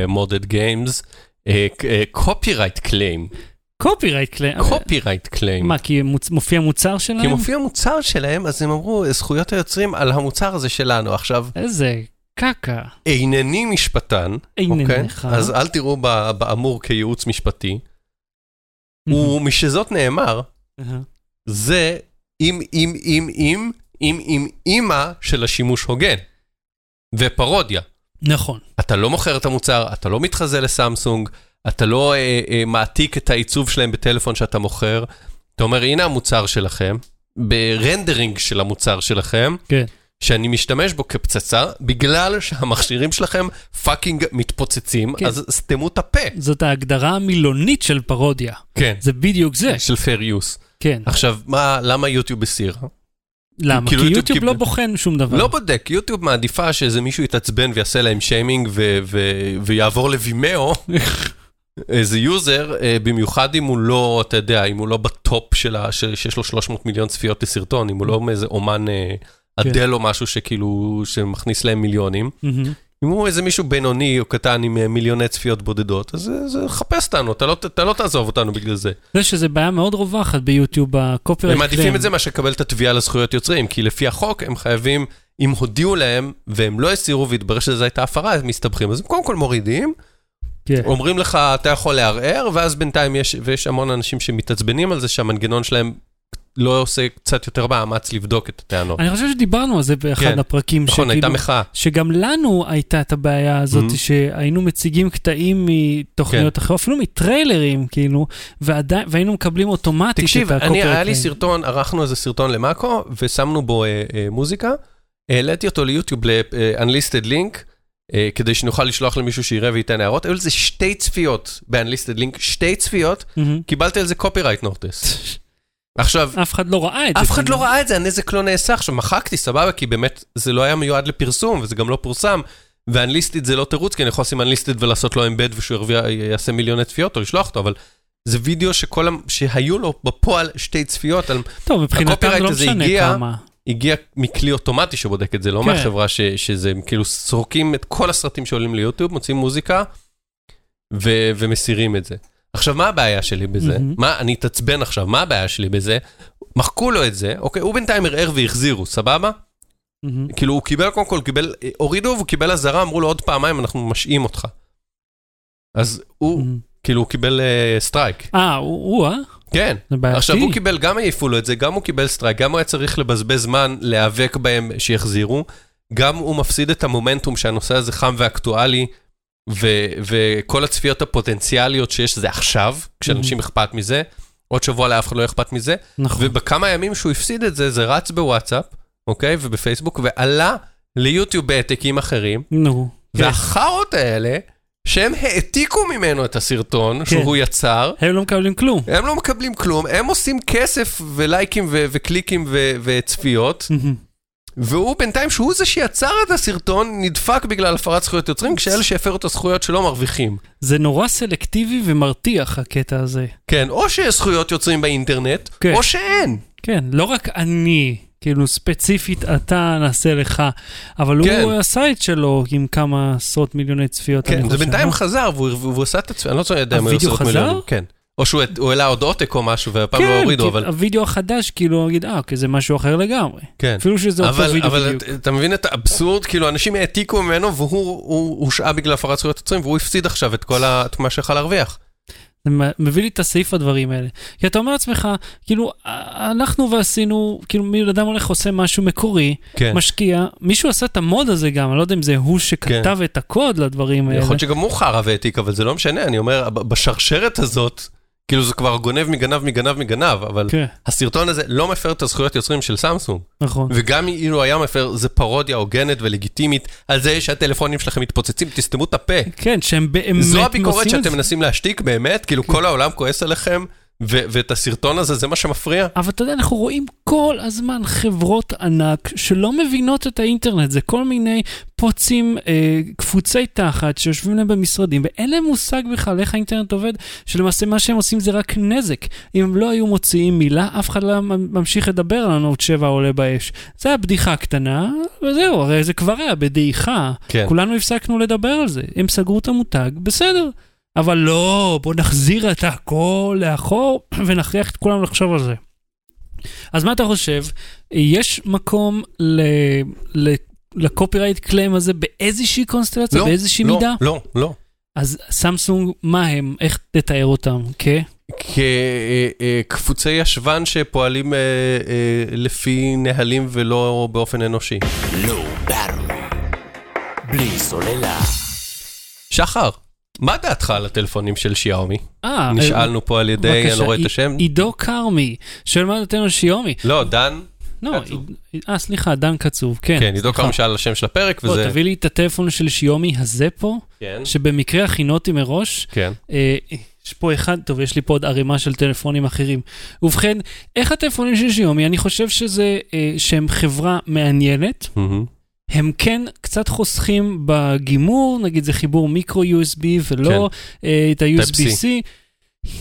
Modded Games, copyright claim. copyright claim. copyright claim. מה, כי מופיע מוצר שלהם? כי מופיע מוצר שלהם, אז הם אמרו, זכויות היוצרים על המוצר הזה שלנו. עכשיו... איזה קקה. אינני משפטן, אינני אוקיי? אז אל תראו באמור כייעוץ משפטי. ומשזאת נאמר, זה אם, אם, אם, אם, אם, אם, אימא של השימוש הוגן. ופרודיה. נכון. אתה לא מוכר את המוצר, אתה לא מתחזה לסמסונג. אתה לא אה, אה, מעתיק את העיצוב שלהם בטלפון שאתה מוכר. אתה אומר, הנה המוצר שלכם, ב rendering של המוצר שלכם, כן. שאני משתמש בו כפצצה, בגלל שהמכשירים שלכם fucking מתפוצצים, כן. אז סתמו את הפה. זאת ההגדרה המילונית של פרודיה. כן. זה בדיוק זה. של fair use. כן. עכשיו, מה, למה יוטיוב הסיר? למה? כאילו כי יוטיוב, יוטיוב לא בוחן שום דבר. לא בודק, יוטיוב מעדיפה שאיזה מישהו יתעצבן ויעשה להם שיימינג ויעבור לווימאו. איזה user, אה, במיוחד אם הוא לא, אתה יודע, אם הוא לא ב top של ה... שיש לו 300 מיליון צפיות לסרטון, אם הוא לא מאיזה אומן אה, כן. אדל או משהו שכאילו, שמכניס להם מיליונים. אם הוא איזה מישהו בינוני או קטן עם אה, מיליוני צפיות בודדות, אז זה חפש אותנו, אתה לא, אתה לא תעזוב אותנו בגלל זה. זה שזה בעיה מאוד רווחת ביוטיוב, בקופרט. הם מעדיפים את זה מאשר לקבל את התביעה לזכויות יוצרים, כי לפי החוק הם חייבים, אם הודיעו להם והם לא הסירו והתברר שזו הייתה הפרה, הם מסתבכים. אז הם קודם כל מורידים, כן. אומרים לך, אתה יכול לערער, ואז בינתיים יש, ויש המון אנשים שמתעצבנים על זה שהמנגנון שלהם לא עושה קצת יותר מאמץ לבדוק את הטענות. אני חושב שדיברנו על זה באחד כן, הפרקים. נכון, שכאילו, הייתה מחאה. שגם לנו הייתה את הבעיה הזאת, mm-hmm. שהיינו מציגים קטעים מתוכניות כן. אחרות, אפילו מטריילרים, כאילו, ועדי, והיינו מקבלים אוטומטית תקשיב, את הקופרט. תקשיב, היה לי סרטון, ערכנו איזה סרטון למאקו, ושמנו בו אה, אה, מוזיקה, העליתי אותו ליוטיוב ל-unlisted link, אה, כדי שנוכל לשלוח למישהו שיראה וייתן הערות, היו לזה שתי צפיות ב-unlisted link, שתי צפיות. קיבלתי על זה copyright notice. עכשיו... אף אחד לא ראה את זה. אף אחד לא ראה את זה, הנזק לא נעשה. עכשיו, מחקתי, סבבה, כי באמת זה לא היה מיועד לפרסום, וזה גם לא פורסם. ואנליסטית זה לא תירוץ, כי אני יכול לשים אנליסטית ולעשות לו אמבד ושהוא יעשה מיליוני צפיות או לשלוח אותו, אבל זה וידאו שכל, שהיו לו בפועל שתי צפיות. טוב, מבחינתם לא משנה הגיע, כמה. הגיע מכלי אוטומטי שבודק את זה, לא כן. מהחברה ש, שזה, כאילו סורקים את כל הסרטים שעולים ליוטיוב, מוצאים מוזיקה ו, ומסירים את זה. עכשיו, מה הבעיה שלי בזה? Mm-hmm. מה, אני אתעצבן עכשיו, מה הבעיה שלי בזה? מחקו לו את זה, אוקיי, הוא בינתיים ערער והחזירו, סבבה? Mm-hmm. כאילו, הוא קיבל, קודם כל, קיבל, הורידו והוא קיבל אזהרה, אמרו לו עוד פעמיים, אנחנו משעים אותך. אז הוא, mm-hmm. כאילו, הוא קיבל strike. אה, הוא, אה? כן. עכשיו, הוא קיבל, גם העיפו לו את זה, גם הוא קיבל strike, גם הוא היה צריך לבזבז זמן להיאבק בהם שיחזירו, גם הוא מפסיד את המומנטום שהנושא הזה חם ואקטואלי. ו- וכל הצפיות הפוטנציאליות שיש זה עכשיו, כשאנשים mm-hmm. אכפת מזה, עוד שבוע לאף אחד לא אכפת מזה, נכון. ובכמה ימים שהוא הפסיד את זה, זה רץ בוואטסאפ, אוקיי? ובפייסבוק, ועלה ליוטיוב בהעתקים אחרים, נו. כן. והחארות האלה, שהם העתיקו ממנו את הסרטון כן. שהוא יצר. הם לא מקבלים כלום. הם לא מקבלים כלום, הם עושים כסף ולייקים ו- וקליקים ו- וצפיות. והוא בינתיים, שהוא זה שיצר את הסרטון, נדפק בגלל הפרת זכויות יוצרים, כשאלה שהפרו את הזכויות שלו מרוויחים. זה נורא סלקטיבי ומרתיח, הקטע הזה. כן, או שיש זכויות יוצרים באינטרנט, כן. או שאין. כן, לא רק אני, כאילו ספציפית אתה נעשה לך, אבל כן. הוא עשה את שלו עם כמה עשרות מיליוני צפיות. כן, זה בינתיים חזר, והוא, והוא עשה את הצפיות, אני לא יודע אם הוא עשרות מיליונים. כן. או שהוא העלה עוד עותק או משהו, והפעם לא כן, לא הורידו, אבל... כן, הווידאו החדש, כאילו, נגיד, אה, אוקיי, זה משהו אחר לגמרי. כן. אפילו שזה אותו וידאו אבל בדיוק. אבל אתה מבין את האבסורד? כאילו, אנשים העתיקו ממנו, והוא הושעה בגלל הפרת זכויות יוצרים, והוא הפסיד עכשיו את כל ה... את מה שיכול להרוויח. זה מביא לי את הסעיף הדברים האלה. כי אתה אומר לעצמך, כאילו, אנחנו ועשינו, כאילו, מי אדם הולך עושה משהו מקורי, כן. משקיע, מישהו עשה את המוד הזה גם, אני לא יודע אם זה הוא שכתב כן. את הקוד לדברים האלה. יכול להיות שגם הוא חרא והעתיק, אבל זה לא משנה, אני אומר, בשרשרת הזאת... כאילו זה כבר גונב מגנב מגנב מגנב, אבל כן. הסרטון הזה לא מפר את הזכויות יוצרים של סמסונג. נכון. וגם אילו היה מפר, זה פרודיה הוגנת ולגיטימית על זה שהטלפונים שלכם מתפוצצים, תסתמו את הפה. כן, שהם באמת זו הביקורת שאתם מנסים להשתיק באמת, כאילו כן. כל העולם כועס עליכם. ואת הסרטון הזה, זה מה שמפריע? אבל אתה יודע, אנחנו רואים כל הזמן חברות ענק שלא מבינות את האינטרנט, זה כל מיני פוצים, אה, קפוצי תחת שיושבים להם במשרדים, ואין להם מושג בכלל איך האינטרנט עובד, שלמעשה מה שהם עושים זה רק נזק. אם הם לא היו מוציאים מילה, אף אחד לא ממשיך לדבר על הנוט 7 עולה באש. זה היה בדיחה קטנה, וזהו, הרי זה כבר היה בדעיכה. כן. כולנו הפסקנו לדבר על זה. הם סגרו את המותג, בסדר. אבל לא, בוא נחזיר את הכל לאחור ונכריח את כולם לחשוב על זה. אז מה אתה חושב? יש מקום ל... ל... לקופירייט קליים הזה באיזושהי קונסטלציה, לא, באיזושהי לא, מידה? לא, לא. אז סמסונג, מה הם? איך תתאר אותם? כ? כקפוצי אה, אה, ישבן שפועלים אה, לפי נהלים ולא באופן אנושי. לא, בלי סוללה. שחר. מה דעתך על הטלפונים של שיאומי? אה, נשאלנו פה על ידי, אני לא רואה את השם. עידו כרמי, שואל מה דעתנו על שיאומי. לא, דן. לא, אה, סליחה, דן קצוב, כן. כן, עידו כרמי שאל על השם של הפרק, וזה... בוא, תביא לי את הטלפון של שיומי הזה פה, כן. שבמקרה הכינותי מראש. כן. אה, יש פה אחד, טוב, יש לי פה עוד ערימה של טלפונים אחרים. ובכן, איך הטלפונים של שיומי? אני חושב שזה, אה, שהם חברה מעניינת. הם כן קצת חוסכים בגימור, נגיד זה חיבור מיקרו USB ולא כן. אה, את ה-USB-C.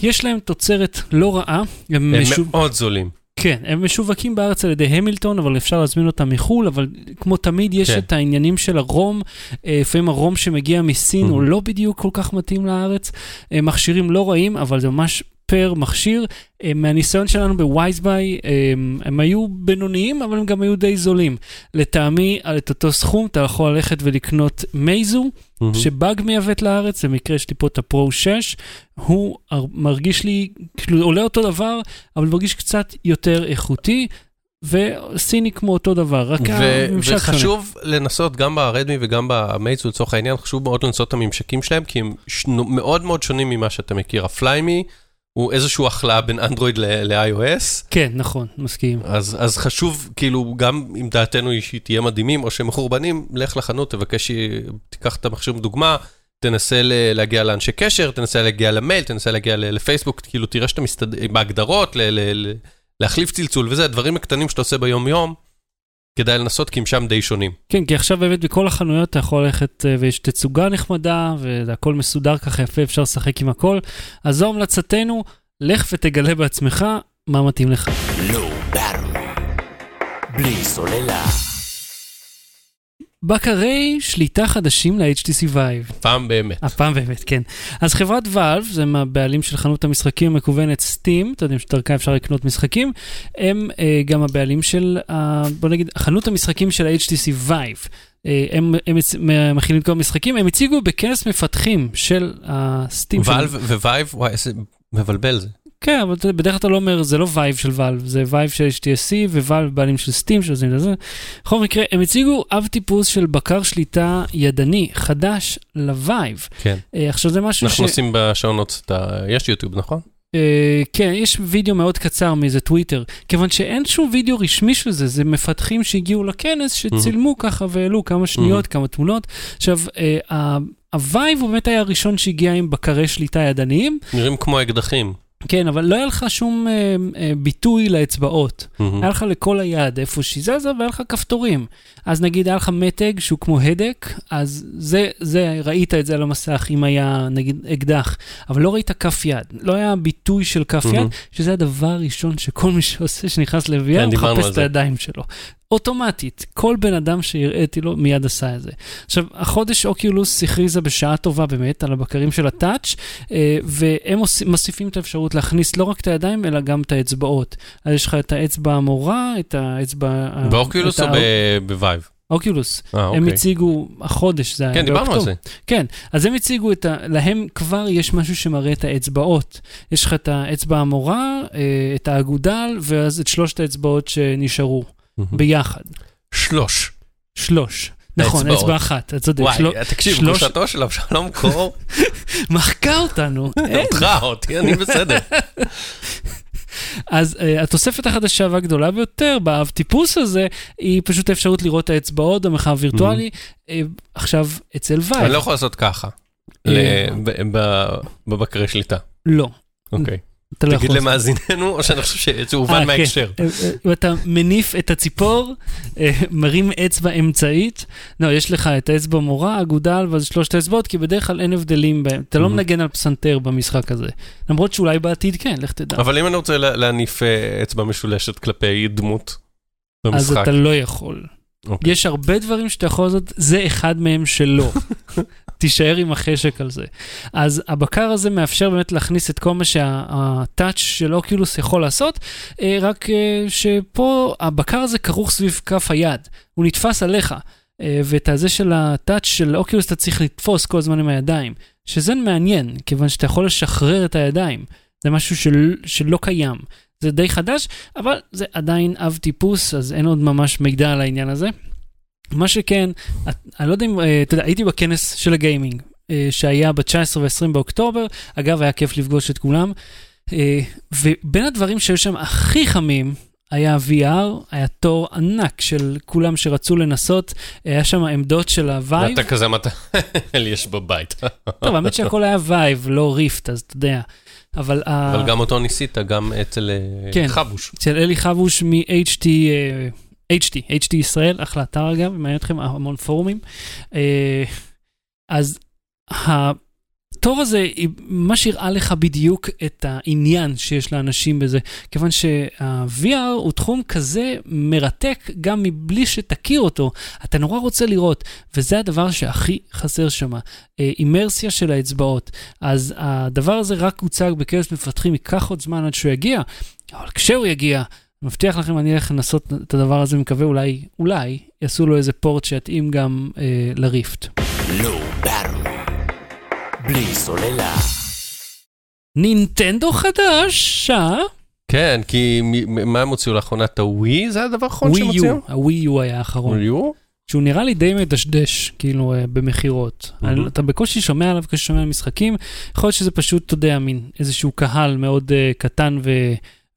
יש להם תוצרת לא רעה. הם, הם משו... מאוד זולים. כן, הם משווקים בארץ על ידי המילטון, אבל אפשר להזמין אותם מחו"ל, אבל כמו תמיד יש כן. את העניינים של הרום, אה, לפעמים הרום שמגיע מסין mm-hmm. הוא לא בדיוק כל כך מתאים לארץ. אה, מכשירים לא רעים, אבל זה ממש פר מכשיר. אה, מהניסיון שלנו בווייזביי, הם, הם היו בינוניים, אבל הם גם היו די זולים. לטעמי, על את אותו סכום אתה יכול ללכת ולקנות מייזו. mm-hmm. שבאג מייבאת לארץ, במקרה יש לי פה את הפרו 6, הוא מרגיש לי, כאילו עולה אותו דבר, אבל מרגיש קצת יותר איכותי. וסיני כמו אותו דבר, רק הממשק שונה. וחשוב לנסות גם ברדמי וגם במייצו לצורך העניין, חשוב מאוד לנסות את הממשקים שלהם, כי הם מאוד מאוד שונים ממה שאתה מכיר. הפליימי הוא איזשהו החלאה בין אנדרואיד ל-iOS. כן, נכון, מסכים. אז, אז חשוב, כאילו, גם אם דעתנו היא שהיא תהיה מדהימים או שהם מחורבנים, לך לחנות, תבקש, תיקח את המכשיר דוגמה, תנסה להגיע לאנשי קשר, תנסה להגיע למייל, תנסה להגיע לפייסבוק, כאילו, תראה שאתה מסתדר, בהגדרות, להחליף צלצול וזה, הדברים הקטנים שאתה עושה ביום-יום. כדאי לנסות, כי הם שם די שונים. כן, כי עכשיו באמת בכל החנויות אתה יכול ללכת אה, ויש תצוגה נחמדה, והכל מסודר ככה יפה, אפשר לשחק עם הכל. אז זו המלצתנו, לך ותגלה בעצמך מה מתאים לך. בלי סוללה. בקרי שליטה חדשים ל-HTC Vive. הפעם באמת. הפעם באמת, כן. אז חברת Valve, זה מהבעלים של חנות המשחקים המקוונת Steam, אתם יודעים שדרכה אפשר לקנות משחקים, הם אה, גם הבעלים של, אה, בוא נגיד, חנות המשחקים של ה-HTC Vive. אה, הם, הם, הם מכינים כל המשחקים, הם הציגו בכנס מפתחים של ה Steam. Valve Vive, וואי, איזה מבלבל זה. כן, אבל בדרך כלל אתה לא אומר, זה לא Vive של Valve, זה Vive של HTC ו Valve בעלים של Steam של זה וזה. בכל מקרה, הם הציגו אב טיפוס של בקר שליטה ידני חדש ל Vive. כן. Uh, עכשיו זה משהו אנחנו ש... אנחנו עושים ב show notes, אתה... יש יוטיוב, נכון? Uh, כן, יש וידאו מאוד קצר מאיזה טוויטר, כיוון שאין שום וידאו רשמי של זה, זה מפתחים שהגיעו לכנס, שצילמו mm-hmm. ככה והעלו כמה שניות, mm-hmm. כמה תמונות. עכשיו, uh, ה Vive הוא באמת היה הראשון שהגיע עם בקרי שליטה ידניים. נראים כמו אקדחים. כן, אבל לא היה לך שום אה, אה, ביטוי לאצבעות. Mm-hmm. היה לך לכל היד איפה שהיא זזה, והיה לך כפתורים. אז נגיד היה לך מתג שהוא כמו הדק, אז זה, זה, ראית את זה על המסך אם היה נגיד אקדח, אבל לא ראית כף יד. לא היה ביטוי של כף mm-hmm. יד, שזה הדבר הראשון שכל מי שעושה, שנכנס ל VR, כן, מחפש את הידיים שלו. אוטומטית, כל בן אדם שהראיתי לו מיד עשה את זה. עכשיו, החודש Oculus הכריזה בשעה טובה באמת על הבקרים של ה Touch, אה, והם מוסיפים את האפשרות להכניס לא רק את הידיים, אלא גם את האצבעות. אז יש לך את האצבע המורה, את האצבע... ב Oculus או ב Vive? Oculus, אה, הם אוקיי. הציגו, החודש זה היה כן, דיברנו על זה. כן, אז הם הציגו את ה... להם כבר יש משהו שמראה את האצבעות. יש לך את האצבע המורה, אה, את האגודל, ואז את שלושת האצבעות שנשארו. ביחד. שלוש. שלוש. נכון, אצבע אחת, אתה צודק. וואי, של... תקשיב. רוחו של אבשלום קור. מחקה אותנו. אותך, אותי, אני בסדר. אז uh, התוספת החדשה והגדולה ביותר באב טיפוס הזה, היא פשוט האפשרות לראות את האצבעות במרחב וירטואלי. Mm-hmm. Uh, עכשיו, אצל Vive. אני לא יכול לעשות ככה, אה, בבקרי שליטה. לא. אוקיי. לא תגיד למאזיננו, או שאני חושב שזה הובן אה, כן. מההקשר. אם אתה מניף את הציפור, אה, מרים אצבע אמצעית, לא, יש לך את האצבע מורה, אגודל, ואז שלושת האצבעות, כי בדרך כלל אין הבדלים בהם. אתה לא מנגן על פסנתר במשחק הזה. למרות שאולי בעתיד כן, לך תדע. אבל אם אני רוצה להניף אה, אצבע משולשת כלפי דמות במשחק. אז אתה לא יכול. Okay. אוקיי. יש הרבה דברים שאתה יכול לעשות, זה אחד מהם שלא. תישאר עם החשק על זה. אז הבקר הזה מאפשר באמת להכניס את כל מה שהטאץ' של אוקיולוס יכול לעשות, אה, רק אה, שפה הבקר הזה כרוך סביב כף היד, הוא נתפס עליך. אה, ואת הזה של הטאץ' של אוקיולוס אתה צריך לתפוס כל הזמן עם הידיים, שזה מעניין, כיוון שאתה יכול לשחרר את הידיים. זה משהו של, שלא קיים. זה די חדש, אבל זה עדיין אב טיפוס, אז אין עוד ממש מידע על העניין הזה. מה שכן, אני לא יודע אם, אה, אתה יודע, הייתי בכנס של הגיימינג, אה, שהיה ב-19 ו-20 באוקטובר, אגב, היה כיף לפגוש את כולם, אה, ובין הדברים שהיו שם הכי חמים, היה VR, היה תור ענק של כולם שרצו לנסות, היה שם עמדות של ה Vive. ואתה כזה, מה אתה, לי יש בבית. טוב, האמת שהכל היה Vive, לא Rift, אז אתה יודע. אבל... אבל גם אותו ניסית, גם אצל כן, חבוש. אצל אלי חבוש מ-HT, HT, HT ישראל, אחלה אתר אגב, מעניין אתכם המון פורומים. אה, אז התור הזה ממש הראה לך בדיוק את העניין שיש לאנשים בזה, כיוון שה-VR הוא תחום כזה מרתק גם מבלי שתכיר אותו, אתה נורא רוצה לראות, וזה הדבר שהכי חסר שם, אימרסיה של האצבעות. אז הדבר הזה רק הוצג בקרב מפתחים, ייקח עוד זמן עד שהוא יגיע, אבל כשהוא יגיע, מבטיח לכם, אני אלך לנסות את הדבר הזה, מקווה אולי, אולי, יעשו לו איזה פורט שיתאים גם אה, לריפט. לא, בלי סוללה. נינטנדו חדש, אה? כן, כי מה הם הוציאו לאחרונה? את הווי? זה הדבר האחרון שהם הוציאו? הווי יו היה האחרון. ווי יו? שהוא נראה לי די מדשדש, כאילו, uh, במכירות. Mm-hmm. אתה בקושי שומע עליו, בקושי שומע על משחקים, יכול להיות שזה פשוט, אתה יודע, מין איזשהו קהל מאוד uh, קטן ו...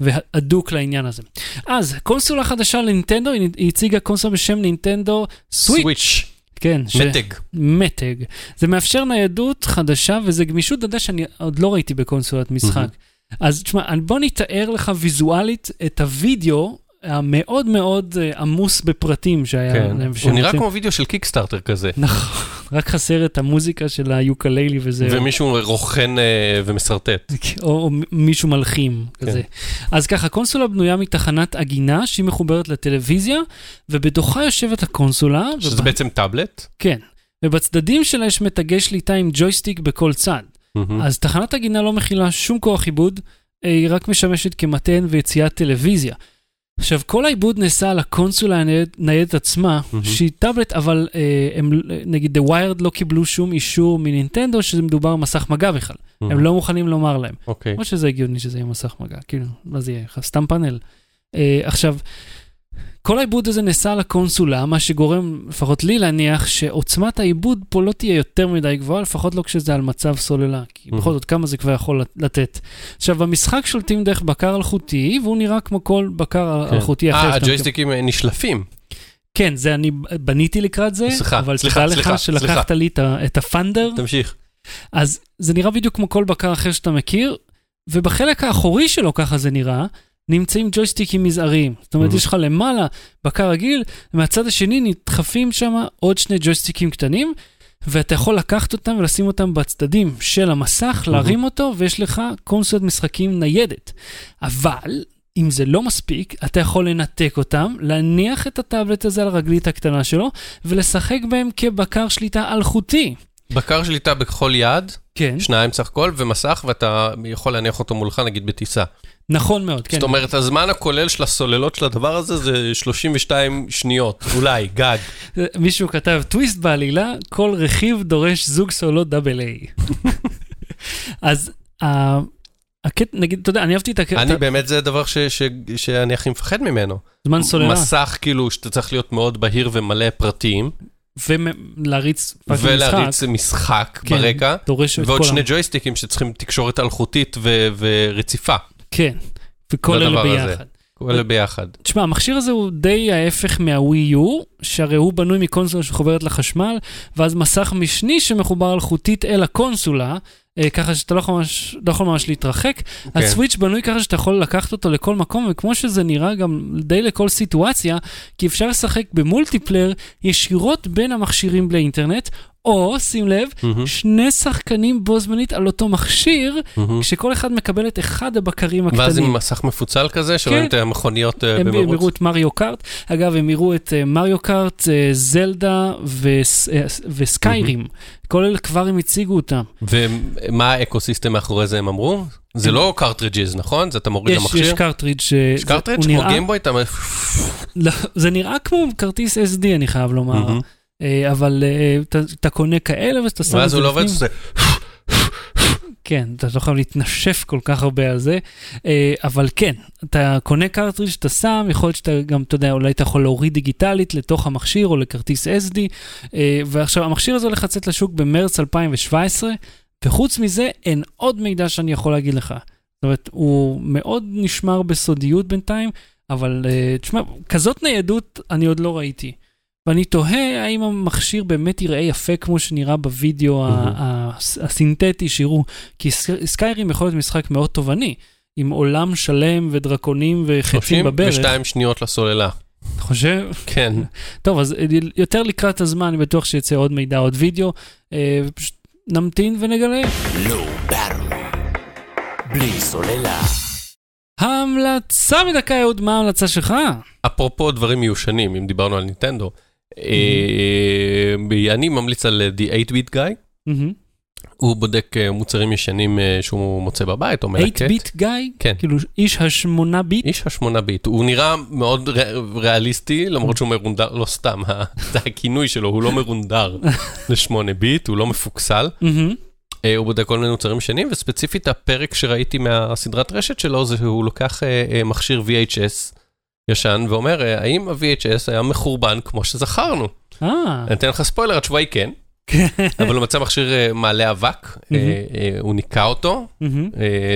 והדוק לעניין הזה. אז, קונסולה חדשה לנינטנדו, היא הציגה קונסולה בשם נינטנדו סוויץ'. כן. מתג. ש... מתג. זה מאפשר ניידות חדשה, וזה גמישות, אתה יודע שאני עוד לא ראיתי בקונסולת משחק. Mm-hmm. אז תשמע, בוא נתאר לך ויזואלית את הוידאו המאוד מאוד אה, עמוס בפרטים שהיה. כן, הוא נראה כמו וידאו של קיקסטארטר כזה. נכון, רק חסר את המוזיקה של היוקללי וזה. ומישהו רוכן אה, ומסרטט. או, או מישהו מלחים כן. כזה. אז ככה, קונסולה בנויה מתחנת עגינה שהיא מחוברת לטלוויזיה, ובתוכה יושבת הקונסולה. שזה ובא... בעצם טאבלט? כן, ובצדדים שלה יש מתגי שליטה עם ג'ויסטיק בכל צד. Mm-hmm. אז תחנת עגינה לא מכילה שום כוח עיבוד, אה, היא רק משמשת כמתן ויציאת טלוויזיה. עכשיו, כל העיבוד נעשה על הקונסולה הניידת עצמה, mm-hmm. שהיא טאבלט, אבל אה, הם, נגיד, The Wired לא קיבלו שום אישור מנינטנדו שזה מדובר במסך מגע בכלל. Mm-hmm. הם לא מוכנים לומר להם. אוקיי. Okay. או שזה הגיוני שזה יהיה מסך מגע, כאילו, מה זה יהיה? סתם פאנל. אה, עכשיו, כל העיבוד הזה נעשה על הקונסולה, מה שגורם, לפחות לי להניח, שעוצמת העיבוד פה לא תהיה יותר מדי גבוהה, לפחות לא כשזה על מצב סוללה, כי mm-hmm. בכל זאת כמה זה כבר יכול לתת. עכשיו, במשחק שולטים דרך בקר אלחוטי, והוא נראה כמו כל בקר כן. אלחוטי אחר. אה, הג'ויסטיקים נשלפים. כן, זה אני בניתי לקראת זה, סליחה, אבל סליחה, תדע לך שלקחת לי את הפאנדר. תמשיך. אז זה נראה בדיוק כמו כל בקר אחר שאתה מכיר, ובחלק האחורי שלו ככה זה נראה, נמצאים ג'ויסטיקים מזעריים. זאת אומרת, mm-hmm. יש לך למעלה בקר רגיל, ומהצד השני נדחפים שם עוד שני ג'ויסטיקים קטנים, ואתה יכול לקחת אותם ולשים אותם בצדדים של המסך, mm-hmm. להרים אותו, ויש לך קונסולת משחקים ניידת. אבל, אם זה לא מספיק, אתה יכול לנתק אותם, להניח את הטאבלט הזה על הרגלית הקטנה שלו, ולשחק בהם כבקר שליטה אלחוטי. בקר שליטה בכל יד, כן. שניים סך הכל, ומסך, ואתה יכול להניח אותו מולך, נגיד בטיסה. נכון מאוד, כן. זאת אומרת, הזמן הכולל של הסוללות של הדבר הזה זה 32 שניות, אולי, גג. מישהו כתב, טוויסט בעלילה, כל רכיב דורש זוג סוללות דאבל איי. אז הקטע, נגיד, אתה יודע, אני אהבתי את הקטע... אני באמת, זה הדבר שאני הכי מפחד ממנו. זמן סוללה. מסך, כאילו, שאתה צריך להיות מאוד בהיר ומלא פרטים. ולהריץ משחק. ולהריץ משחק כן, ברקע. ועוד שני ג'ויסטיקים שצריכים תקשורת אלחוטית ורציפה. כן, וכל אלה ביחד. כל אלה ביחד. תשמע, המכשיר הזה הוא די ההפך מהווי יו, שהרי הוא בנוי מקונסולה שמחוברת לחשמל, ואז מסך משני שמחובר אלחוטית אל הקונסולה, אה, ככה שאתה לא יכול ממש, לא יכול ממש להתרחק. Okay. כן. הסוויץ' בנוי ככה שאתה יכול לקחת אותו לכל מקום, וכמו שזה נראה גם די לכל סיטואציה, כי אפשר לשחק במולטיפלייר ישירות בין המכשירים לאינטרנט, או, שים לב, mm-hmm. שני שחקנים בו זמנית על אותו מכשיר, mm-hmm. כשכל אחד מקבל את אחד הבקרים הקטנים. ואז עם מסך מפוצל כזה, שרואים כן. את המכוניות uh, במרוץ? הם יראו את מריו קארט. אגב, הם יראו את uh, מריו קארט, uh, זלדה וס, ו Skyrim. Mm-hmm. כל אלה כבר הם הציגו אותם. ומה ה ecosystem מאחורי זה הם אמרו? זה לא cartridges, נכון? זה אתה מוריד למכשיר? יש cartridge יש cartridge כמו Game Boy? לא, זה נראה כמו כרטיס SD, אני חייב לומר. אה, אבל אה, אתה קונה כאלה ואתה שם את זה בפנים. ואז הוא לא עובד, זה... כן, אתה לא חייב להתנשף כל כך הרבה על זה, אה, אבל כן, אתה קונה cartridge שאתה שם, יכול להיות שאתה גם, אתה יודע, אולי אתה יכול להוריד דיגיטלית לתוך המכשיר או לכרטיס SD, ועכשיו המכשיר הזה הולך לצאת לשוק במרץ 2017, וחוץ מזה אין עוד מידע שאני יכול להגיד לך. זאת אומרת, הוא מאוד נשמר בסודיות בינתיים, אבל תשמע, כזאת ניידות אני עוד לא ראיתי. ואני תוהה האם המכשיר באמת יראה יפה כמו שנראה בווידאו mm-hmm. הסינתטי שיראו, כי סקיירים יכול להיות משחק מאוד תובעני, עם עולם שלם ודרקונים וחצים בברך. 32 שניות לסוללה. אתה חושב? כן. טוב, אז יותר לקראת הזמן, אני בטוח שיצא עוד מידע, עוד וידאו, אה, ופשוט נמתין ונגלה. לא, בלי סוללה. המלצה בדקה, אהוד, מה ההמלצה שלך? אפרופו דברים מיושנים, אם דיברנו על ניטנדו, אה, אני ממליץ על The 8-Bit Guy. הוא בודק אה, מוצרים ישנים אה, שהוא מוצא בבית או מלקט. 8 ביט גיא? כן. כאילו איש השמונה ביט? איש השמונה ביט. הוא נראה מאוד ריאליסטי, למרות שהוא מרונדר, לא סתם, זה הכינוי שלו, הוא לא מרונדר לשמונה ביט, הוא לא מפוקסל. הוא בודק כל מיני מוצרים ישנים, וספציפית הפרק שראיתי מהסדרת רשת שלו, זה שהוא לוקח מכשיר VHS ישן ואומר, האם ה-VHS היה מחורבן כמו שזכרנו? אה. אני אתן לך ספוילר, התשובה היא כן. אבל הוא מצא מכשיר אה, מעלה אבק, אה, אה, הוא ניקה אותו,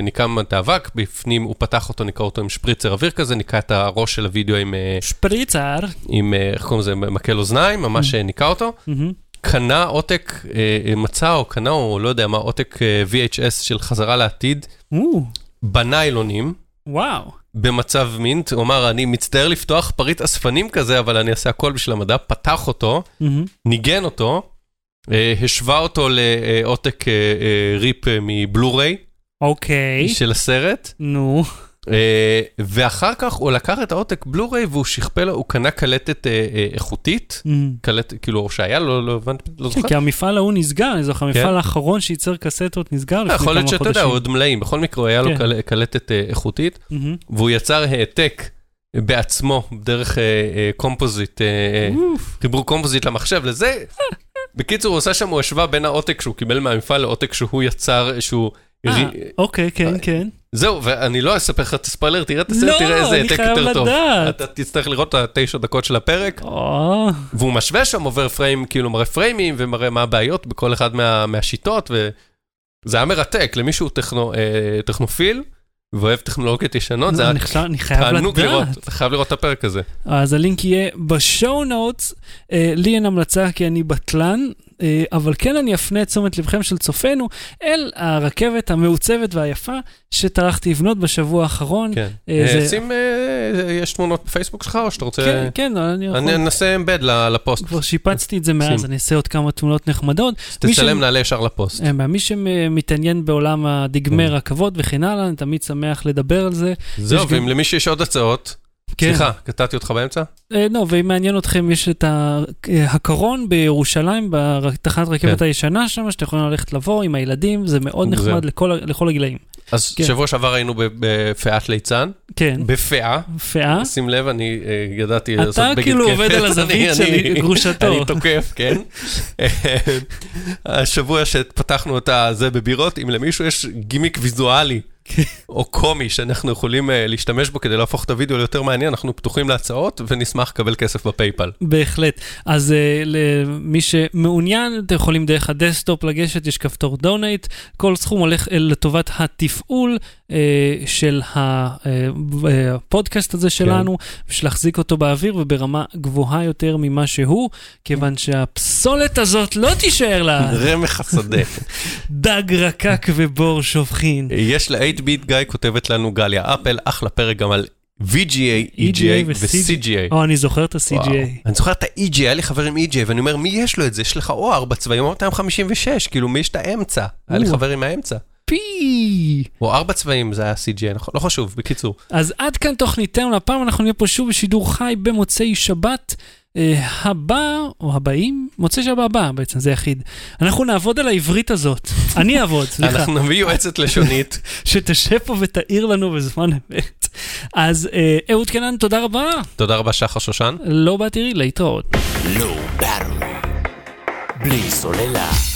ניקה את האבק, בפנים הוא פתח אותו, ניקה אותו עם שפריצר אוויר כזה, ניקה את הראש של הוידאו עם... שפריצר. עם, איך קוראים לזה, מקל אוזניים, ממש ניקה אותו. קנה עותק, מצא או קנה או לא יודע מה, עותק VHS של חזרה לעתיד, בניילונים. וואו. במצב מינט, הוא אמר, אני מצטער לפתוח פריט אספנים כזה, אבל אני אעשה הכל בשביל המדע, פתח אותו, ניגן אותו, אה, השווה אותו לעותק אה, אה, ריפ מבלו-ריי. אוקיי. של הסרט. נו. ואחר כך הוא לקח את העותק בלו-ריי והוא שכפל, הוא קנה קלטת איכותית, קלטת, כאילו, שהיה לו, לא הבנתי, לא זוכר. כי המפעל ההוא נסגר, אני זוכר, המפעל כן. האחרון שייצר קסטות נסגר לפני כמה חודשים. יכול להיות שאתה יודע, הוא עוד מלאים, בכל מקרה, היה לו כן. קלטת איכותית, והוא יצר העתק. בעצמו, דרך composite, חיבור composite למחשב, לזה בקיצור, הוא עושה שם, הוא השווה בין העותק שהוא קיבל מהמפעל לעותק שהוא יצר, שהוא... אה, אוקיי, כן, אה, כן. זהו, ואני לא אספר לך את הספיילר, תראה את הסרט, תראה איזה העתק יותר טוב. לא, אני חייב לדעת. אתה תצטרך לראות את התשע דקות של הפרק. והוא משווה שם, עובר פריים, כאילו מראה פריימים, ומראה מה הבעיות בכל אחד מהשיטות, וזה היה מרתק למי שהוא אה, טכנופיל. ואוהב טכנולוגיות ישנות, זה היה תענוג לראות, אתה חייב לראות את הפרק הזה. אז הלינק יהיה בשואו נוטס, לי אין המלצה כי אני בטלן, אבל כן אני אפנה את תשומת לבכם של צופינו אל הרכבת המעוצבת והיפה שטרחתי לבנות בשבוע האחרון. כן. אה, אה, שים, יש תמונות בפייסבוק שלך או שאתה רוצה... כן, כן, אני יכול... אני אנסה אמבד לפוסט. כבר שיפצתי את זה מאז, אני אעשה עוד כמה תמונות נחמדות. תצלם, נעלה ישר לפוסט. מי שמתעניין בעולם הדגמי רכבות וכן הלאה, אני תמיד שמח לדבר על זה. זהו, ואם למישהו יש עוד הצעות... כן. סליחה, קטעתי אותך באמצע? אה, לא, ואם מעניין אתכם, יש את אה, הקרון בירושלים, בתחנת רכבת כן. הישנה שם, שאתם יכולים ללכת לבוא עם הילדים, זה מאוד נחמד לכל הגילאים. אז כן. שבוע שעבר היינו בפאת ליצן. כן. בפאה. פאה. שים לב, אני אה, ידעתי לעשות בגד כפת. אתה כאילו עובד על הזווית של גרושתו. אני תוקף, כן. השבוע שפתחנו את זה בבירות, אם למישהו יש גימיק ויזואלי. או קומי שאנחנו יכולים uh, להשתמש בו כדי להפוך את הוידאו ליותר מעניין, אנחנו פתוחים להצעות ונשמח לקבל כסף ב PayPal. בהחלט. אז uh, למי שמעוניין, אתם יכולים דרך ה desktop לגשת, יש כפתור donate, כל סכום הולך לטובת התפעול של הפודקאסט הזה כן. שלנו, כן. בשביל להחזיק אותו באוויר וברמה גבוהה יותר ממה שהוא, כיוון שהפסולת הזאת לא תישאר לה. רמח השדה. דג רקק ובור שופכין. יש לה 8 ביט גיא כותבת לנו גליה אפל, אחלה פרק גם על VGA, EGA ו-CGA. או, אני זוכר את ה-CGA. אני זוכר את ה-EGA, היה לי חבר עם EGA, ואני אומר, מי יש לו את זה? יש לך או ארבע צבעים או 256, כאילו, מי יש את האמצע? היה לי חבר עם האמצע. פי. או ארבע צבעים זה היה CGA, נכון? לא חשוב, בקיצור. אז עד כאן תוכניתנו, הפעם אנחנו נהיה פה שוב בשידור חי במוצאי שבת. אה, הבא, או הבאים, מוצא שבא הבא בעצם, זה יחיד. אנחנו נעבוד על העברית הזאת. אני אעבוד, סליחה. אנחנו נביא יועצת לשונית. שתשב פה ותעיר לנו בזמן אמת. אז אה, אהוד קנן, תודה רבה. תודה רבה, שחר שושן. לא באתי להתראות. לא בלי סוללה.